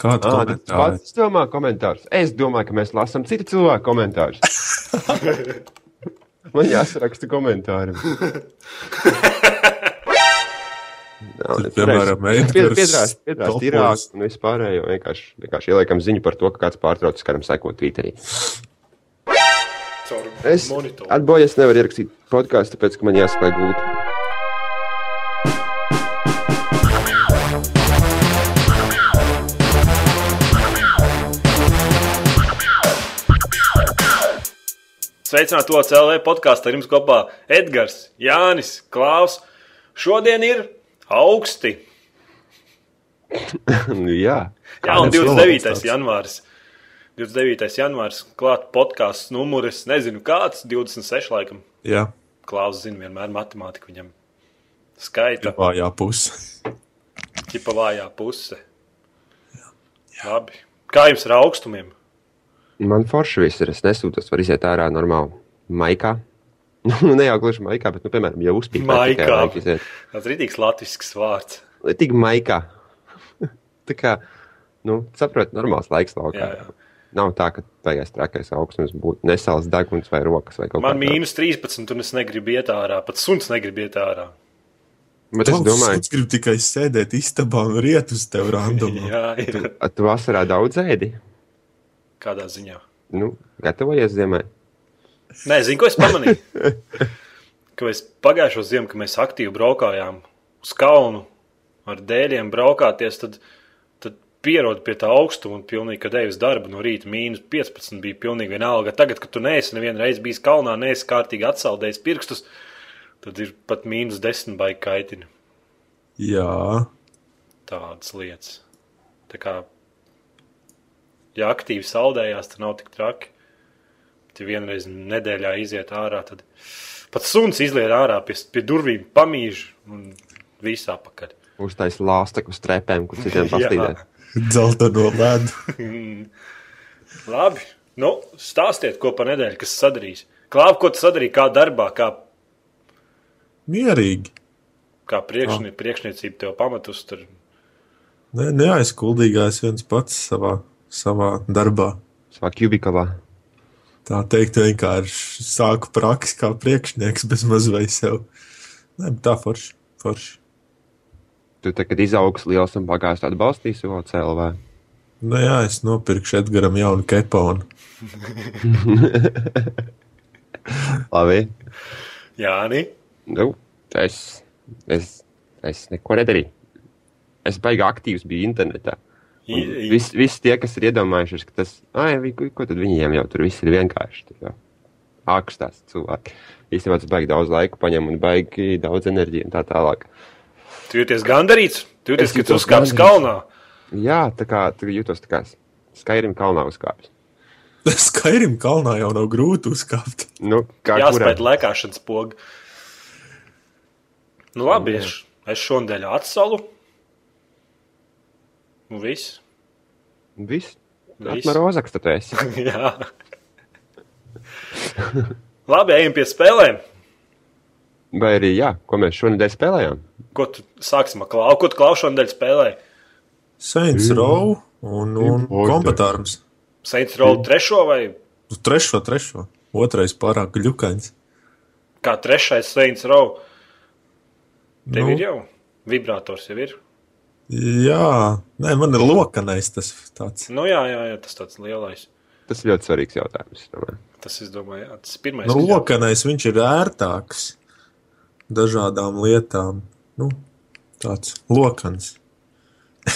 Kādu Ah, tas komentāru? pats domā komentārus. Es domāju, ka mēs lasām citu cilvēku komentārus. Man jāsaraksta komentāri. Tad, piemēram, Edgars Piedrās, tīrāk un vispārējo vienkārši, vienkārši ieliekam ziņu par to, ka kāds pārtraucis kādam sekot Twitterī. Es es nevaru ierakstīt podkāstu, tāpēc, ka man jāspēj gūt. Sveicināti to CLV podkāstā. Ar jums kopā Edgars, Jānis, Klaus. Šodien ir augsti. Nu, Jā, Jā, un Kādreiz 29. vēlams janvārs. 29. janvārs klāt podkāsts numurs, nezinu kāds, 26 laikam. Jā, Klaus zina vienmēr matemātiku viņam. Skaita, vājā puse. ķipa vājā puse. Labi. Kā jums ar augstumiem? Man forši viss ir. Es nesūtos, var iziet ārā normāli. Maikā. Nu, ne jau gluži maikā, bet, nu, piemēram, jau uzpīkā. Maikā. Tas ir rītīgs latvisks vārds. Tik maikā. Tā kā, nu, saprot, normāls laiks laukā. Jā, jā. Nav tā, ka tajās trakais augstums būtu nesals deguns vai rokas vai kaut Man kā tāda. mīnus 13, un es negribu iet ārā. Pat suns negrib iet ārā. Bet es domāju, es gribu tikai sēdēt istabā un riet uz tevi randomā. Jā, ir. ka tu vasarā daudz ēdi. Kādā ziņā? Nu, gatavojies ziemai. Nē, zinu, ko es pamanīju. Ka mēs pagājušo ziemu, kad mēs aktīvi braukājām uz kalnu ar dēļiem braukāties, tad, tad pierod pie tā augstuma un pilnīgi, kad eju uz darbu no rīta mīnus 15 bija pilnīgi vienalga. Tagad, kad tu neesi nevienu reizi bijis kalnā, neesi kārtīgi atsaldējis pirkstus, tad ir pat mīnus 10 baigi kaitina Jā, tādas lietas. Tā kā, ja aktīvi saldējās, tad nav tik traki. Ja vienreiz nedēļā iziet ārā, tad pat suns izliet ārā pie, pie durvīm, pamīž un viss apakaļ. Uztais lāstaklu strēpēm, kur citiem pastīdēt. dzelteno ledu. Labi, nu, stāstiet, ko par nedēļu, kas sadarīs. Klāp, ko tu sadarīji, kā darbā, kā, Mierīgi. kā priekšnie, priekšniecība tev pamatus. Tur. Ne, neaizkuldīgais viens pats savā, savā darbā. Savā kubikalā. Tā teikt, vienkārši sāku praksi kā priekšnieks bez mazliet sev. Nē, tā forši. forši. Tu tagad izaugs liels un bagāts atbalstīs OCLV. Nu, jā, es nopirkšu Edgars jaunu keponu. Labi. Jā, nē, Nu, es, es, es neko nedarīju. Es baigi aktīvs biju internetā. Visi vis tie, kas ir iedomājušies, ka tas, ai, ko, tad viņiem jau tur viss ir vienkārši. tā kā Ārstās cilvēki. Īstenībā tas baigi daudz laika paņem un baigi daudz enerģijas un tā tālāk. tu jūties gandarīts. Tu jūties, Es ka tu uzkāpsi kalnā. Jā, tā kā tur jūtos tā kā skairim kalnā uzkāpis. Skairim kalnā jau nav grūti uzkāpt. Nu, kā Jāspēj kuram? lēkāšanas poga. Nu, labi, es, es šodien atsalu. Nu, viss. Viss. Viss. Atmar Ozaks, tad esi. Jā. labi, ejam pie spēlēm. Vai arī, jā, ko mēs šonadēļ spēlējām? Ko tu sāksim ar klausu? Ko tu klausu šodien spēlēji? Saints Row un, un kompetārs. Saints Row trešo vai Trešo, trešo. Otrais pārāk gļukains. kā trešais Saints Row? Tev Nu. ir jau vibrators, jau ir. Jā, nē, man ir lokanais tas tāds. Nu, jā, jā, jā, tas tāds lielais. Tas ir ļoti svarīgs jautājums. domāju. Tas, es domāju, jā, tas ir pirmais. Nu, lokanais viņš ir ērtāks dažādām lietām. Nu, tāds lokans.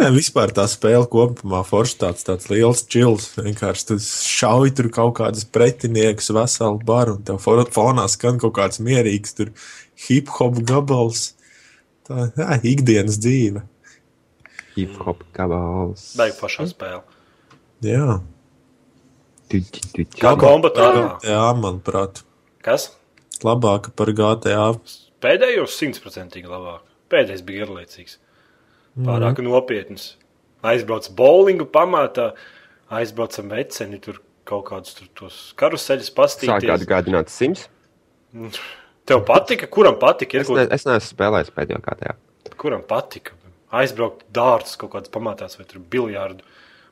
Nē, vispār tā spēle kopumā forši tāds, tāds liels čils. Vienkārši tu šauj tur kaut kādas pretiniekus, veselu baru, un tev fo- fonā skan kaut kāds mierīgs tur hip hop gabals. Tā jā, ikdienas dzīve. Hip hop kabals. Baigi pašā spēlē. Jā, Tuķi, tuķi. Kā kombatārā? jā manuprāt, Kas? labāka par GTA. Pēdējos simtprocentīgi labāk. Pēdējais bija garlaicīgs. Pārāk mm. nopietns. Aizbrauc bowlingu pamatā, aizbraucam veceni, tur kaut kādus tur tos karuseļus Sāk pastīties. atgādināt Sims. Tev patika? Kuram patika? Ir, Es, ne, es neesmu spēlējis pēdējo kārtā. kuram patika? aizbraukt dārts kaut kāds pamatās vai tur biljārdu.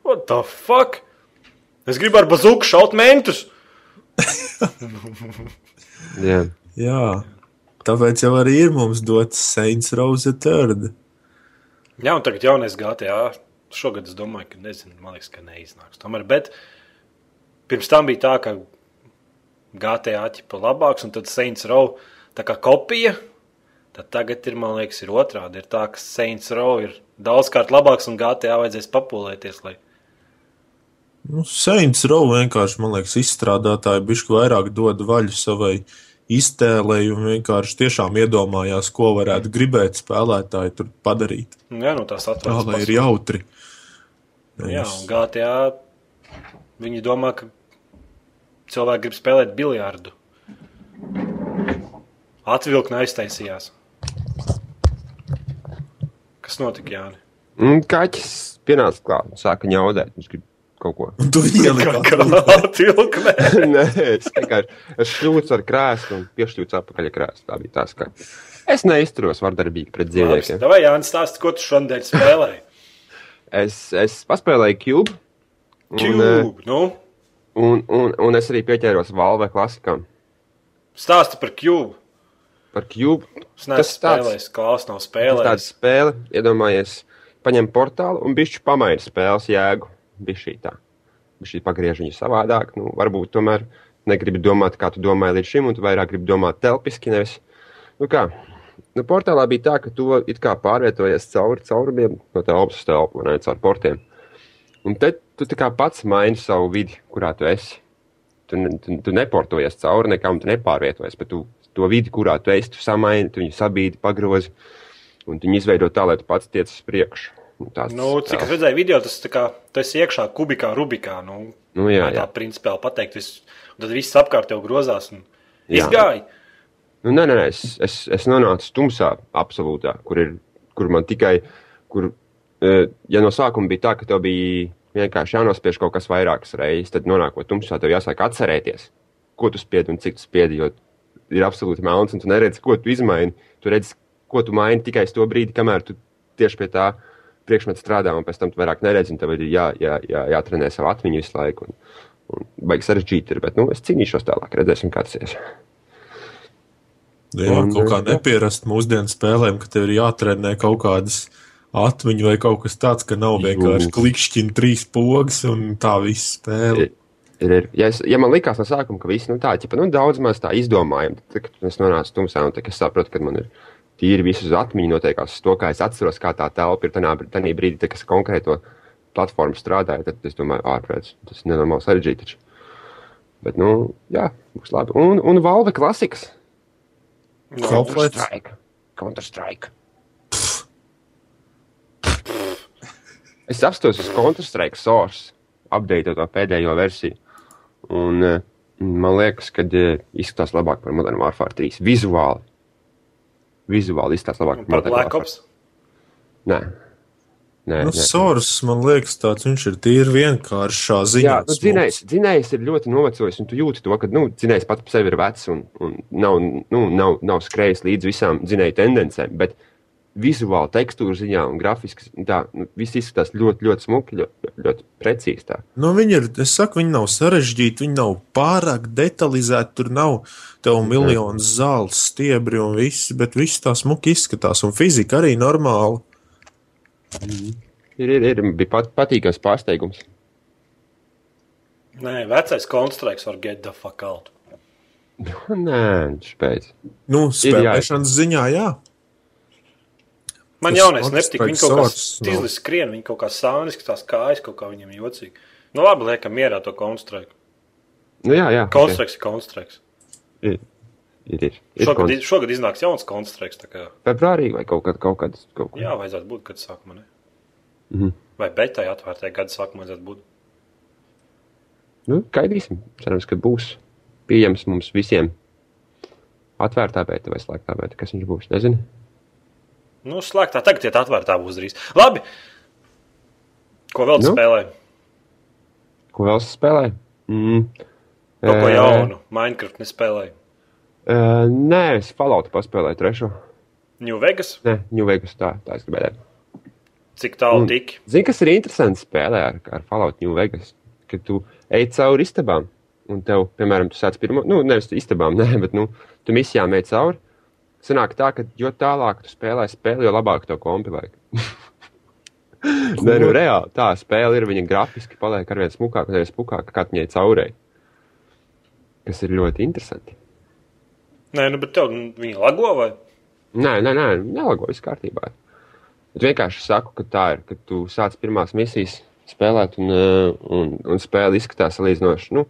What the fuck? Es gribu ar bazuku šaut mentus. Jā. Jā, tāpēc jau arī ir mums dots Saints Rose Third. Jā, un tagad jaunais GTA. Šogad es domāju, ka nezinu, man liekas, ka neiznāks. Tomēr, bet pirms tam bija tā, ka GTA ķipa labāks, un tad Saints Row tā kā kopija. Tad tagad ir, man liekas, ir otrādi. Ir tā, ka Saints Row ir daudzkārt labāks, un GTA vajadzēs papulēties. Lai... Nu, Saints Row vienkārši, man liekas, izstrādātāji bišku vairāk dod vaļu savai iztēlēji un vienkārši tiešām iedomājās, ko varētu gribēt spēlētāji tur padarīt. Jā, nu tās Tā atvērtas. lai ir jautri. Jā, un GTA viņi domā, ka cilvēki grib spēlēt biljardu. Atvilkni aiztaisījās. Kas notika, Jāni? Un kaķis pienāca klāt un sāka ņaudēt. Viņš grib kaut ko. Tu ieliki Atvilkni. Nē, es vienkārši es šļūcu ar krēslu un piešķūcu atpakaļ krēslu. Tā bija tas, ka es neizturos vardarbīgi pret dzīvniekiem. Vai Jānis stāsta, ko tu šodien spēlēji? Es, es paspēlēju Cube. Un, eh, Cube, nu, un, un, un es arī pieķēros Valve klasikam. stāsti par Cube. Par Cube. Es neesmu spēlējis, Klaus nav Tāda spēlējis. spēle, iedomājies, paņem portālu un bišķi pamaina spēles jēgu. Bišķi tā. Bišķi pagriež viņu savādāk. Nu, varbūt tomēr negribi domāt, kā tu domāji līdz šim, un tu vairāk gribi domāt telpiski, nevis. Nu kā, nu, portālā bija tā, ka tu it kā pārvietojies cauri caurumiem no telpas uz telpu, ne, caur portiem. Un te tu tā kā pats maini savu vidi, kurā tu esi. Tu, tu, tu neportojies cauri nekam, tu nepārvietojies, bet tu to vidi, kurā tu esi, tu samaini, tu viņu sabīdi, pagrozi, un viņu izveido tā, lai tu pats tiec uz priekšu. Nu, tāds Nu, cik es tēls. redzēju video, tas tā tu esi iekšā kubikā, rubikā. Nu, Nu, jā, vai tā jā. principāli pateikt. Vis, tad viss apkārt jau grozās un Jā. izgāja. Nu, nē, nē, nē es, es, es nonācu tumsā, absolūtā, kur, ir, kur man tikai, kur, eh, ja no sākuma bija tā, ka tev bija vienkārši jānospiež kaut kas vairākas reizes, tad nonākot tumsā, tev jāsāk atcerēties, ko tu spiedi un cik tu spiedi, jo ir absolūti melns, un tu neredzi, ko tu izmaini. Tu redzi, ko tu maini tikai uz to brīdi, kamēr tu tieši pie tā priekšmeta strādā, un pēc tam tu vairāk neredzi, un tev ir jā, jā, jā, jātrenē savu atmiņu visu laiku. Un, un baigi sarežģīti ir, bet nu, es cīnīšos tālāk, redzēsim, kā tas ies. Jā, Un, kaut kā jā. nepierast mūsdienu spēlēm, ka tev ir jātrenē kaut kādas atmiņu vai kaut kas tāds, ka nav vienkārši klikšķina trīs pogas un tā viss spēle. Ir, ir, ir. Ja, es, ja man likās no sākuma, ka viss nu, tā, ķipa, nu, daudz maz tā izdomājam, tad, kad es nonācu tumsā, un tad es sapratu, ka man ir tīri visu uz atmiņu noteikās uz to, kā es atceros, kā tā telpa ir tajā brīdī, kad es konkrēto platformu strādāju. Tad es domāju, ārprāts, tas ir nenormāli sarežģīti. taču. Bet, nu, jā, būs labi. Un, un Valve klasikas. Counter-Strike. Counter-Strike. Es apstos uz Counter-Strike Source, update to pēdējo versiju. Un eh, man liekas, ka eh, izskatās labāk par Modern Warfare 3. Vizuāli. Vizuāli izskatās labāk Par Modern Black Warfare. Ops. Nē. Nē, Nu, nē. Sors, man liekas, tāds viņš ir tīri vienkāršā ziņā. Jā, nu, dzinējs, dzinējs ir ļoti novecojis, un tu jūti to, ka nu, dzinējs pats par sevi ir vecs un, un nav, nu, nav, nav skrējis līdz visām dzinēju tendencēm. Bet vizuāli, tekstūra ziņā un grafiski tā, nu, viss izskatās ļoti, ļoti smuki, ļoti, ļoti precīzi. Tā. Nu, viņi ir, es saku, viņi nav sarežģīti, viņi nav pārāk detalizēti. Tur nav tev miljonu zelta stiebri un viss, bet viss tā smuki izskatās. Un fizika arī normāla. Ir, ir, ir bija pat, patīkams pārsteigums. Nē, vecais konstrukts var get the fuck out. Nē, viņš pēc. Nu, spēlēšanas ziņā, jā. Man jaunais nepatīk. Strike kaut kā Source nav. stīli skrien, viņi kaut kā sānis, tās kājas, kaut kā viņiem jocīgi. Nu labi, liekam mierā to konstruktu. Nu, jā, jā. Konstrukts ir konstrukts. Ir, ir, ir. Šogad, kon- iz- šogad iznāks jauns konstrukts. Februārī vai kaut kad, kaut kad. Kaut kad. Jā, vajadzētu būt gada sākumā. Ne? Mhm. Vai betai atvērtai gada sākumā vajadzētu būt. Nu, gaidīsim. Cerams, ka būs pieejams mums visiem. Atvērtā bēta vai slēgtā bēta, kas viņš būs. Nezinu. Nu, slēgtā tagad iet atvērtā būs drīz. Labi. Ko vēl Nu? spēlē? Ko vēl es spēlēju? Mm. Kaut ko Ē, jaunu. Minecraft nespēlēju. ē, Nē, es Falloutu paspēlēju trešo. New Vegas. Nē, New Vegas tā, tā es gribēju. Cik tālu tiki? Zini, kas ir interesanti spēlē ar, ar Fallout New Vegas? Kad tu ej cauri istabām, un tev, piemēram, tu sāc pirmo, nu, nevis istabām, nē, bet, nu, tu misijām ej cauri. Sanāk tā, ka jo tālāk tu spēlē spēli, jo labāk tev kompi vajag. Nē, nu, reāli tā spēle ir. Viņa grafiski paliek ar vien smukāk, un arī smukāk, kā viņai caurēji. Kas ir ļoti interesanti. Nē, nu, bet tev viņa lago vai? Nē, nē, nē, nelago, viss kārtībā. Bet vienkārši saku, ka tā ir, kad tu sāc pirmās misijas spēlēt, un, eh, un, un spēle izskatās salīdzinoši, nu,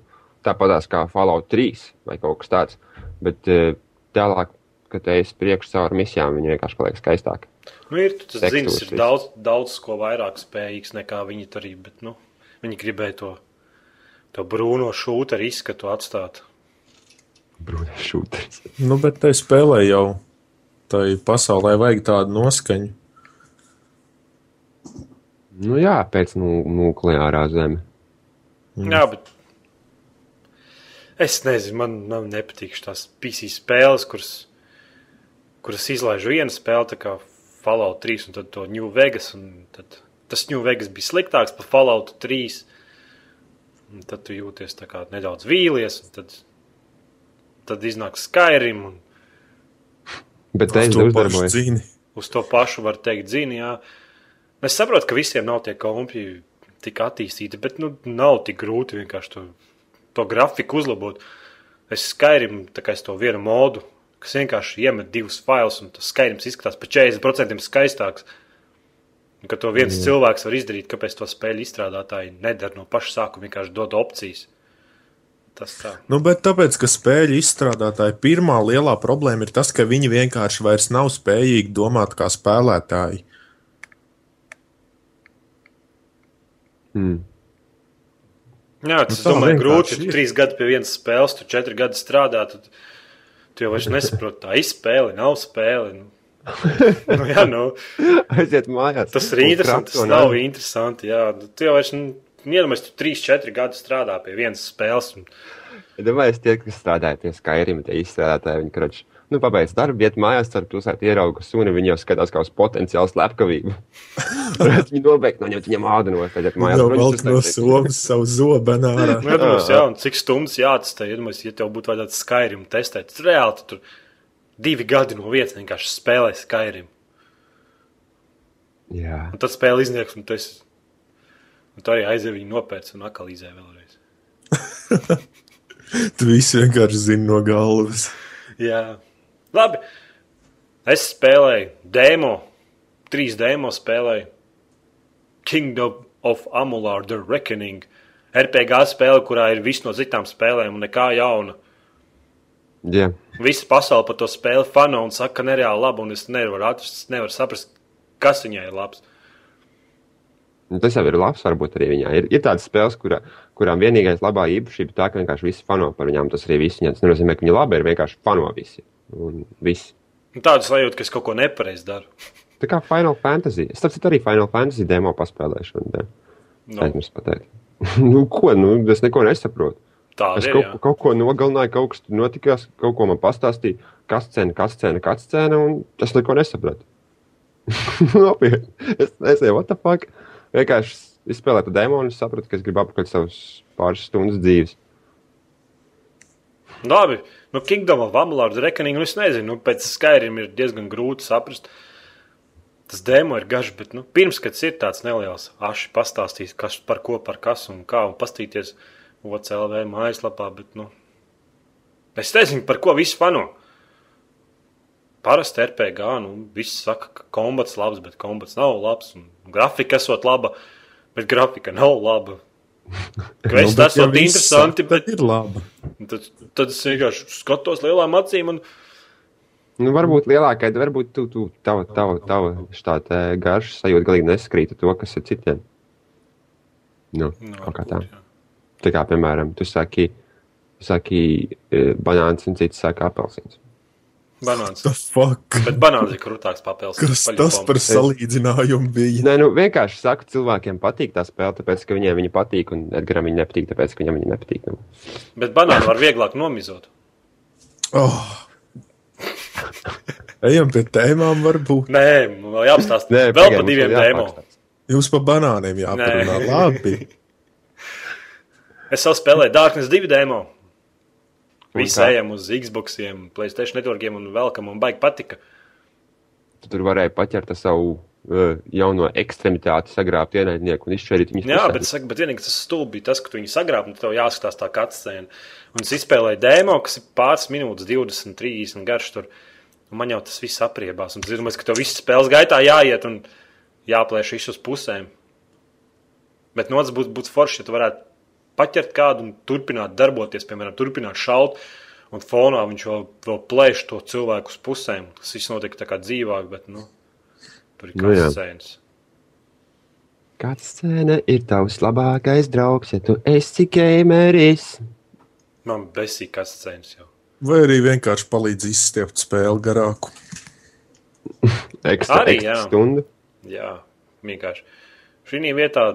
tāpatās kā Fallout 3 vai kaut kas tāds. Bet eh, tālāk, kad ej priekš cauri misijām, viņa vienkārši paliek skaistāka. Nu, ir, tas zins, ir daudz, daudz ko vairāk spējīgs nekā viņi tur ir, bet nu, viņi gribēja to, to brūno šūteru izskatu atstāt. Brūno šūteris. Nu, bet tai spēlē jau tai pasaulē vajag tādu noskaņu. Nu jā, pēc nu, nukleārā zeme. Mm. Jā, bet es nezinu, man, man nepatīk tās PC spēles, kuras, kuras izlaiž viena spēle, tā kā Fallout 3 un tad to New Vegas. Tas New Vegas bija sliktāks par Fallout 3. Un tad tu jūties nedaudz vīlies. Tad, tad iznāk Skyrim. Un... Bet tā ir uzdarbojas. Uz to pašu var teikt, zini, jā. Es saprotu, ka visiem nav tie kompi tik attīstīti, bet nu, nav tik grūti vienkārši to, to grafiku uzlabot. Es Skyrim, tā kā es to vienu modu kas vienkārši iemet divus failus, un tas skaidrs izskatās par 40% skaistāks. Un, ka to viens mm. cilvēks var izdarīt, kāpēc to spēļu izstrādātāji nedara no paša sākuma, vienkārši dod opcijas. Tas tā. Nu, bet tāpēc, ka spēļu izstrādātāji pirmā lielā problēma ir tas, ka viņi vienkārši vairs nav spējīgi domāt kā spēlētāji. Mm. Jā, tas nu, domāju, grūti. Tu trīs gadi pie vienas spēles, tu četri gadi strādā. Tad Tu jau vairs nesaproti, tā izspēle nav spēle. Nu. nu, jā, nu. Aiziet mājās. Tas ir interesanti. Tas nav interesanti. Jā. Nu, tu jau vairs, nu, iedomājies, tu 3-4 gadus strādā pie vienas spēles. Un... Ja domājies, tie, kas strādāja pie Skyrim, tie izstrādātāji, viņi kroči nu, pabeidz darbu, iet mājās, ar pilsētu ierauga suni, viņi jau skatās kā uz potenciālu slepkavību. viņi nobeigt noņemt viņam ādu no tad, mājās. Jau velk no somas savu zobenā. nu, iedomājos, jā, un cik stundas jāatstē, iedomājos, ja tev būtu vajadzētu Skyrim testēt, tas reāli tu tur divi gadi no vietas vienkārši spēlē Skyrim. Jā. Un tad spēle izniegs, un tu, esi, un tu arī aizēji viņu nopēc un akalizē vēlreiz. tu visu vienkārši zini no galvas. Jā. Labi. Es spēlēju demo, trīs demo spēlēju. Kingdom of Amular, The Reckoning. RPG spēle, kurā ir viss no citām spēlēm un nekā jauna. Yeah. Visa pasaule par to spēli fano un saka, ka nereāli labi, un es nevaru atrast, nevaru saprast, kas viņai ir labs. Nu, tas jau ir labs, varbūt arī viņai. Ir, ir tādas spēles, kurā, kurām vienīgais labā īpašība ir tā, ka vienkārši visi fano par viņām. Tas arī viss. Tas nenozīmē, ka viņi labi ir, vienkārši fano visi un viss. Tādu sajūtu, ka es kaut ko nepareizi daru. Tā kā Final Fantasy. Es tam arī Final Fantasy demo paspēlēšu. Un, no. Aizmirst pateikt. nu, ko? Nu, es neko nesaprotu. Tāda es ir, kaut, jā. kaut ko nogalināju, kaut kas notikās, kaut ko man pastāstīja. Kas cena, kas cena, kas cena, un es neko nesapratu. Nopietni. es nezinu, what the fuck. Vienkārši izspēlēju demo un sapratu, ka es gribu apakaļ savus pāris stundas dzīves. Labi, nu, Kingdom of Amalard Reckoning, nu, es nezinu, nu, pēc Skyrim ir diezgan grūti saprast. Tas demo ir garš, bet, nu, pirms, kad ir tāds neliels aši pastāstīs, kas par ko, par kas un kā, un pastīties OCLV mājaslapā, bet, nu, es nezinu, par ko viss fano. Parasti RPG, nu, viss saka, ka kombats labs, bet kombats nav labs, un grafika esot laba, bet grafika nav laba. Kvests nu, tas ir interesanti, bet ir labi. Tad, tad es vienkārši skatos lielām acīm. Un... Nu, varbūt lielākai, varbūt tu, tu, tava, tava, tava štāta garša sajūta galīgi neskrīt to, kas ir citiem. Nu, no, kaut kā tā. Jā. Tā kā, piemēram, tu saki, saki e, banāns un cits saka apelsīns. Banāns. Bet banāns ir krūtāks papildus. Kas tas par salīdzinājumu bija? Nē, nu vienkārši saku, cilvēkiem patīk tā spēle, tāpēc, ka viņiem viņa patīk, un Edgaram viņa nepatīk, tāpēc, ka viņam viņa nepatīk. Nu. Bet banānu var vieglāk nomizot. Oh. Ejam pie tēmām, varbūt. Nē, vēl jāapstāsta. Nē, vēl par diviem tēmām. Jums pa banāniem jāparunā. Labi. Es jau spēlēju Darkness 2 demo. Visi ejam uz Xbox, Playstation networkiem un velkam un baigi patika. Tu tur varēja paķert savu uh, jauno ekstremitāti, sagrābt ienaidnieku un izšķērt viņu. Jā, bet, saka, bet vienīgi tas stulbi bija tas, ka tu viņu sagrābi un tev jāskatās tā kā atscēna. Un es izspēlēju demo, kas ir pāris minūtes, 20, 30 garš tur. Un man jau tas viss apriebās. Un tas ir, ka tev viss spēles gaitā jāiet un jāplēš visu uz pusēm. Bet no otras būtu būt forši, ja tu varētu paķert kādu un turpināt darboties, piemēram, turpināt šaut. Un fonā viņš vēl, vēl plēš to cilvēku uz pusēm. Tas viss notiek tā kā dzīvāk, bet nu, tur ir Nu kāds scēnas. Kāds scēna ir tavs labākais draugs, ja tu esi gameris? Man besīk kāds scēnas jau. Vai arī vienkārši palīdz izstiept spēli garāku. Ekstra, Arī, ekstra jā. stundu. Jā, vienkārši. Šī vietā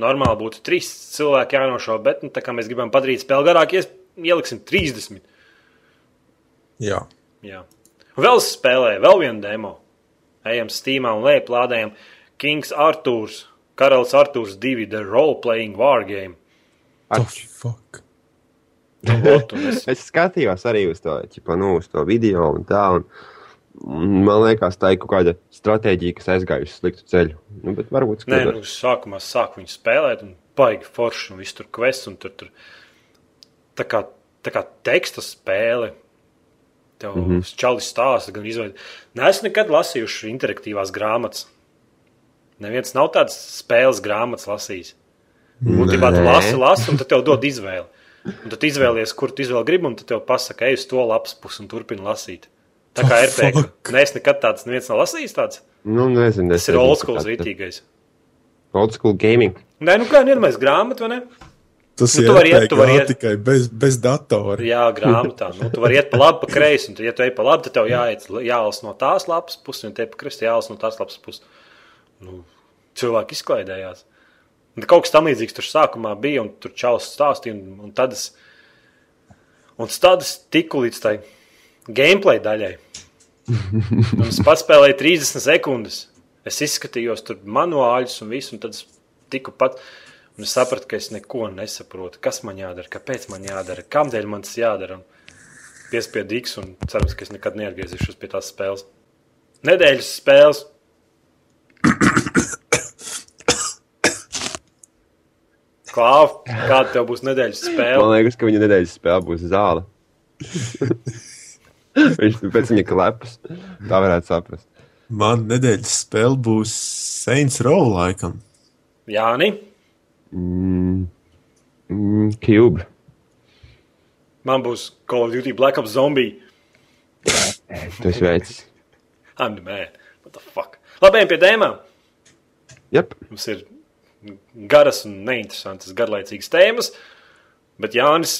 normāli būtu trīs cilvēki jānošauj, bet nu, tā kā mēs gribam padarīt spēli garāk, ies- ieliksim 30. Jā. Jā. Vēl es spēlēju, vēl vienu demo. Ejam Steamā un lejplādējam Kings Arthurs, Karalis Arthurs 2, The Role Playing War Game. The Ar- fuck? Nu, un es, Es skatījos arī uz to, ķipa, nu, uz to video un tā. Un man liekas, tā ir kaut kāda stratēģija, kas aizgājusi sliktu ceļu. Nu, bet varbūt nē, skatoties. nu, es sākumā sāku viņu spēlēt, un baigi forši, un viss tur kvests, un tur, tur tā kā, tā kā teksta spēle. Tev mm -hmm. čalis stāsta, gan izveidot. Nē, es nekad lasījuši interaktīvās grāmatas. Neviens nav tāds spēles grāmatas lasījis. Būtībā tu Nē. lasi, lasi, un tad tev dod izvēli. Un tad izvēlies, kur tu izvēli gribi, un tad tev pasaka, ej uz to lapas pusi un turpini lasīt. Tā kā The RPG. fuck? Nē, es nekad tāds neviens nav lasījis tāds. Nu, nezinu, Tas ir old school rītīgais. Old school gaming. Nē, nu kā vienmēr grāmatā, vai ne? Tas Nu, ir tu vari iet, tu vari iet. tikai bez, bez datora. Jā, grāmatā. Nu, tu vari iet pa labi, pa kreisi, un, tu, ja tu ej pa labi, tad tev jāiet, jālas no tās lapas puses, un te pa kreisi jālas no tās lapas puses. Nu, cilvēki izklaidējās. Un kaut kas tam līdzīgs tur sākumā bija, un tur čaus stāstīja, un, un tad es, un tad es tiku līdz tai gameplay daļai. Un es paspēlēju 30 sekundes. Es izskatījos tur manuāļus un visu, un tad tiku pat. Un es sapratu, ka es neko nesaprotu. Kas man jādara, kāpēc man jādara, kādēļ man tas jādara. X un cerams, ka es nekad neatgriezīšos pie tās spēles. Nedēļas spēles. Klāv, kāda tev būs nedēļas Man spēle? liekas, ka viņa nedēļas spēle būs zāle. Viņš pēc viņa klepas. Tā varētu saprast. Man nedēļas spēle būs Saints Row laikam. Jāni, Mm, mm, Cube. man būs Call of Duty Black Ops Zombie. Tu esi veicis. I'm the man. What the fuck? Labi, pie tēmām. Jep. Mums ir garas un neinteresantas, garlaicīgas tēmas, bet Jānis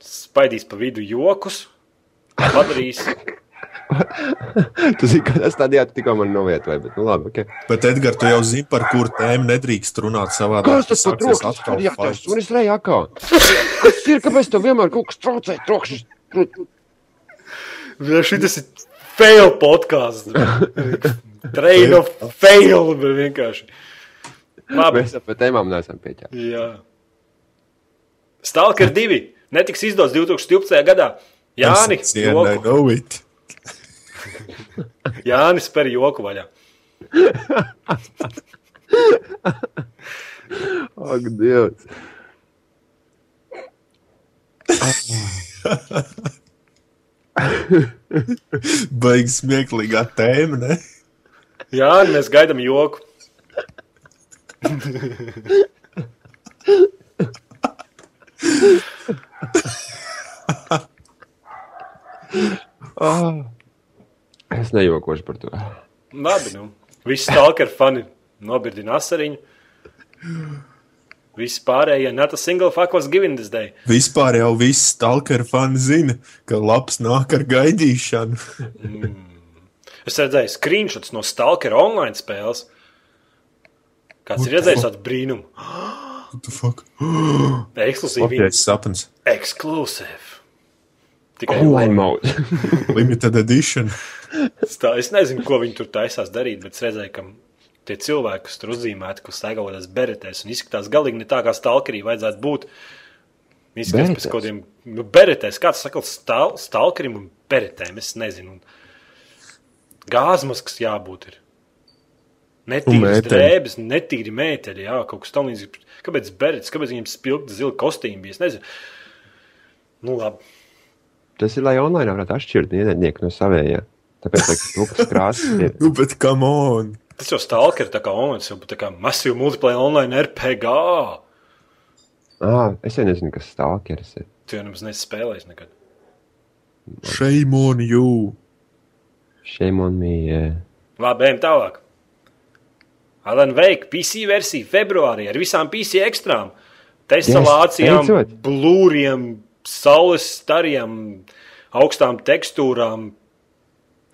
spaidīs pa vidu jokus. Padarīs. Tu zini, ka tas tādā tikko man novietoja, bet nu labi, ok. Bet, Edgars, tu jau zini, par kuru tēmu nedrīkst runāt savā Kas tas par trokšņu? atkal Jā, tas un es reju akā. Kas ir, kāpēc tev vienmēr kaut kas traucē trokšņus? Šis ir fail podkāsts. Train of fail. bet Vienkārši. Labi. Mēs par tēmām neesam pieķēri. Jā. Stalker 2 netiks izdots 2012. gadā. Jāni, Yeah, I joku. know it. Jānis spēr joku vaļā. Ak, Dievs. Baigs smieklīgā tēma, ne? Jāni, mēs gaidām joku. Oh. Es nejokošu par to. Labi, nu. Visi stalker fani nobirdina asariņu. Visi pārējie, not a single fuck was given this day. Vispār jau viss stalker fani zina, ka labs nāk ar gaidīšanu. Es redzēju screenshots no Stalker online spēles. Kāds What ir redzējis tādu brīnumu? What the fuck? Ekskluzīvi. Sapnis. Ekskluzīvi. Tikai Online mode. Limited edition. Tā, es nezinu, ko viņi tur taisās darīt, bet es redzēju, ka tie cilvēki, kas tur uzzīmēti, kas staigā kaut kādās beretēs un izskatās galīgi ne tā, kā stalkerī vajadzētu būt. Izskatās pēc Beretēs? kaut kādiem nu, beretēs. Kāds saka, stal, stalkerim un beretēm, es nezinu. Gāzmaskas jābūt ir. Netīras drēbes, netīri mēteļi, jā, kaut kas tam līdzīgs. Kāpēc berets, kāpēc viņiem spilgti zila kostīmi bija, es nezinu. Nu, labi. Tas ir, lai online varētu atšķirt ienaidnieku no savējā. Tāpēc, ka tūkas krāsas ir. Nu, bet come on! Tas jau stalker, tā kā online, jau tā kā masīva multiplayer online RPG. Ah, es jau nezinu, kas stalkeris ir. Tu jau nemaz nespēlējies nekad. Shame on you! Shame on me. Yeah. Labi, ejam tālāk. Alan Wake, PC versija februārī ar visām PC ekstrām, testalācijām, blūriem, saules stariem, augstām tekstūrām,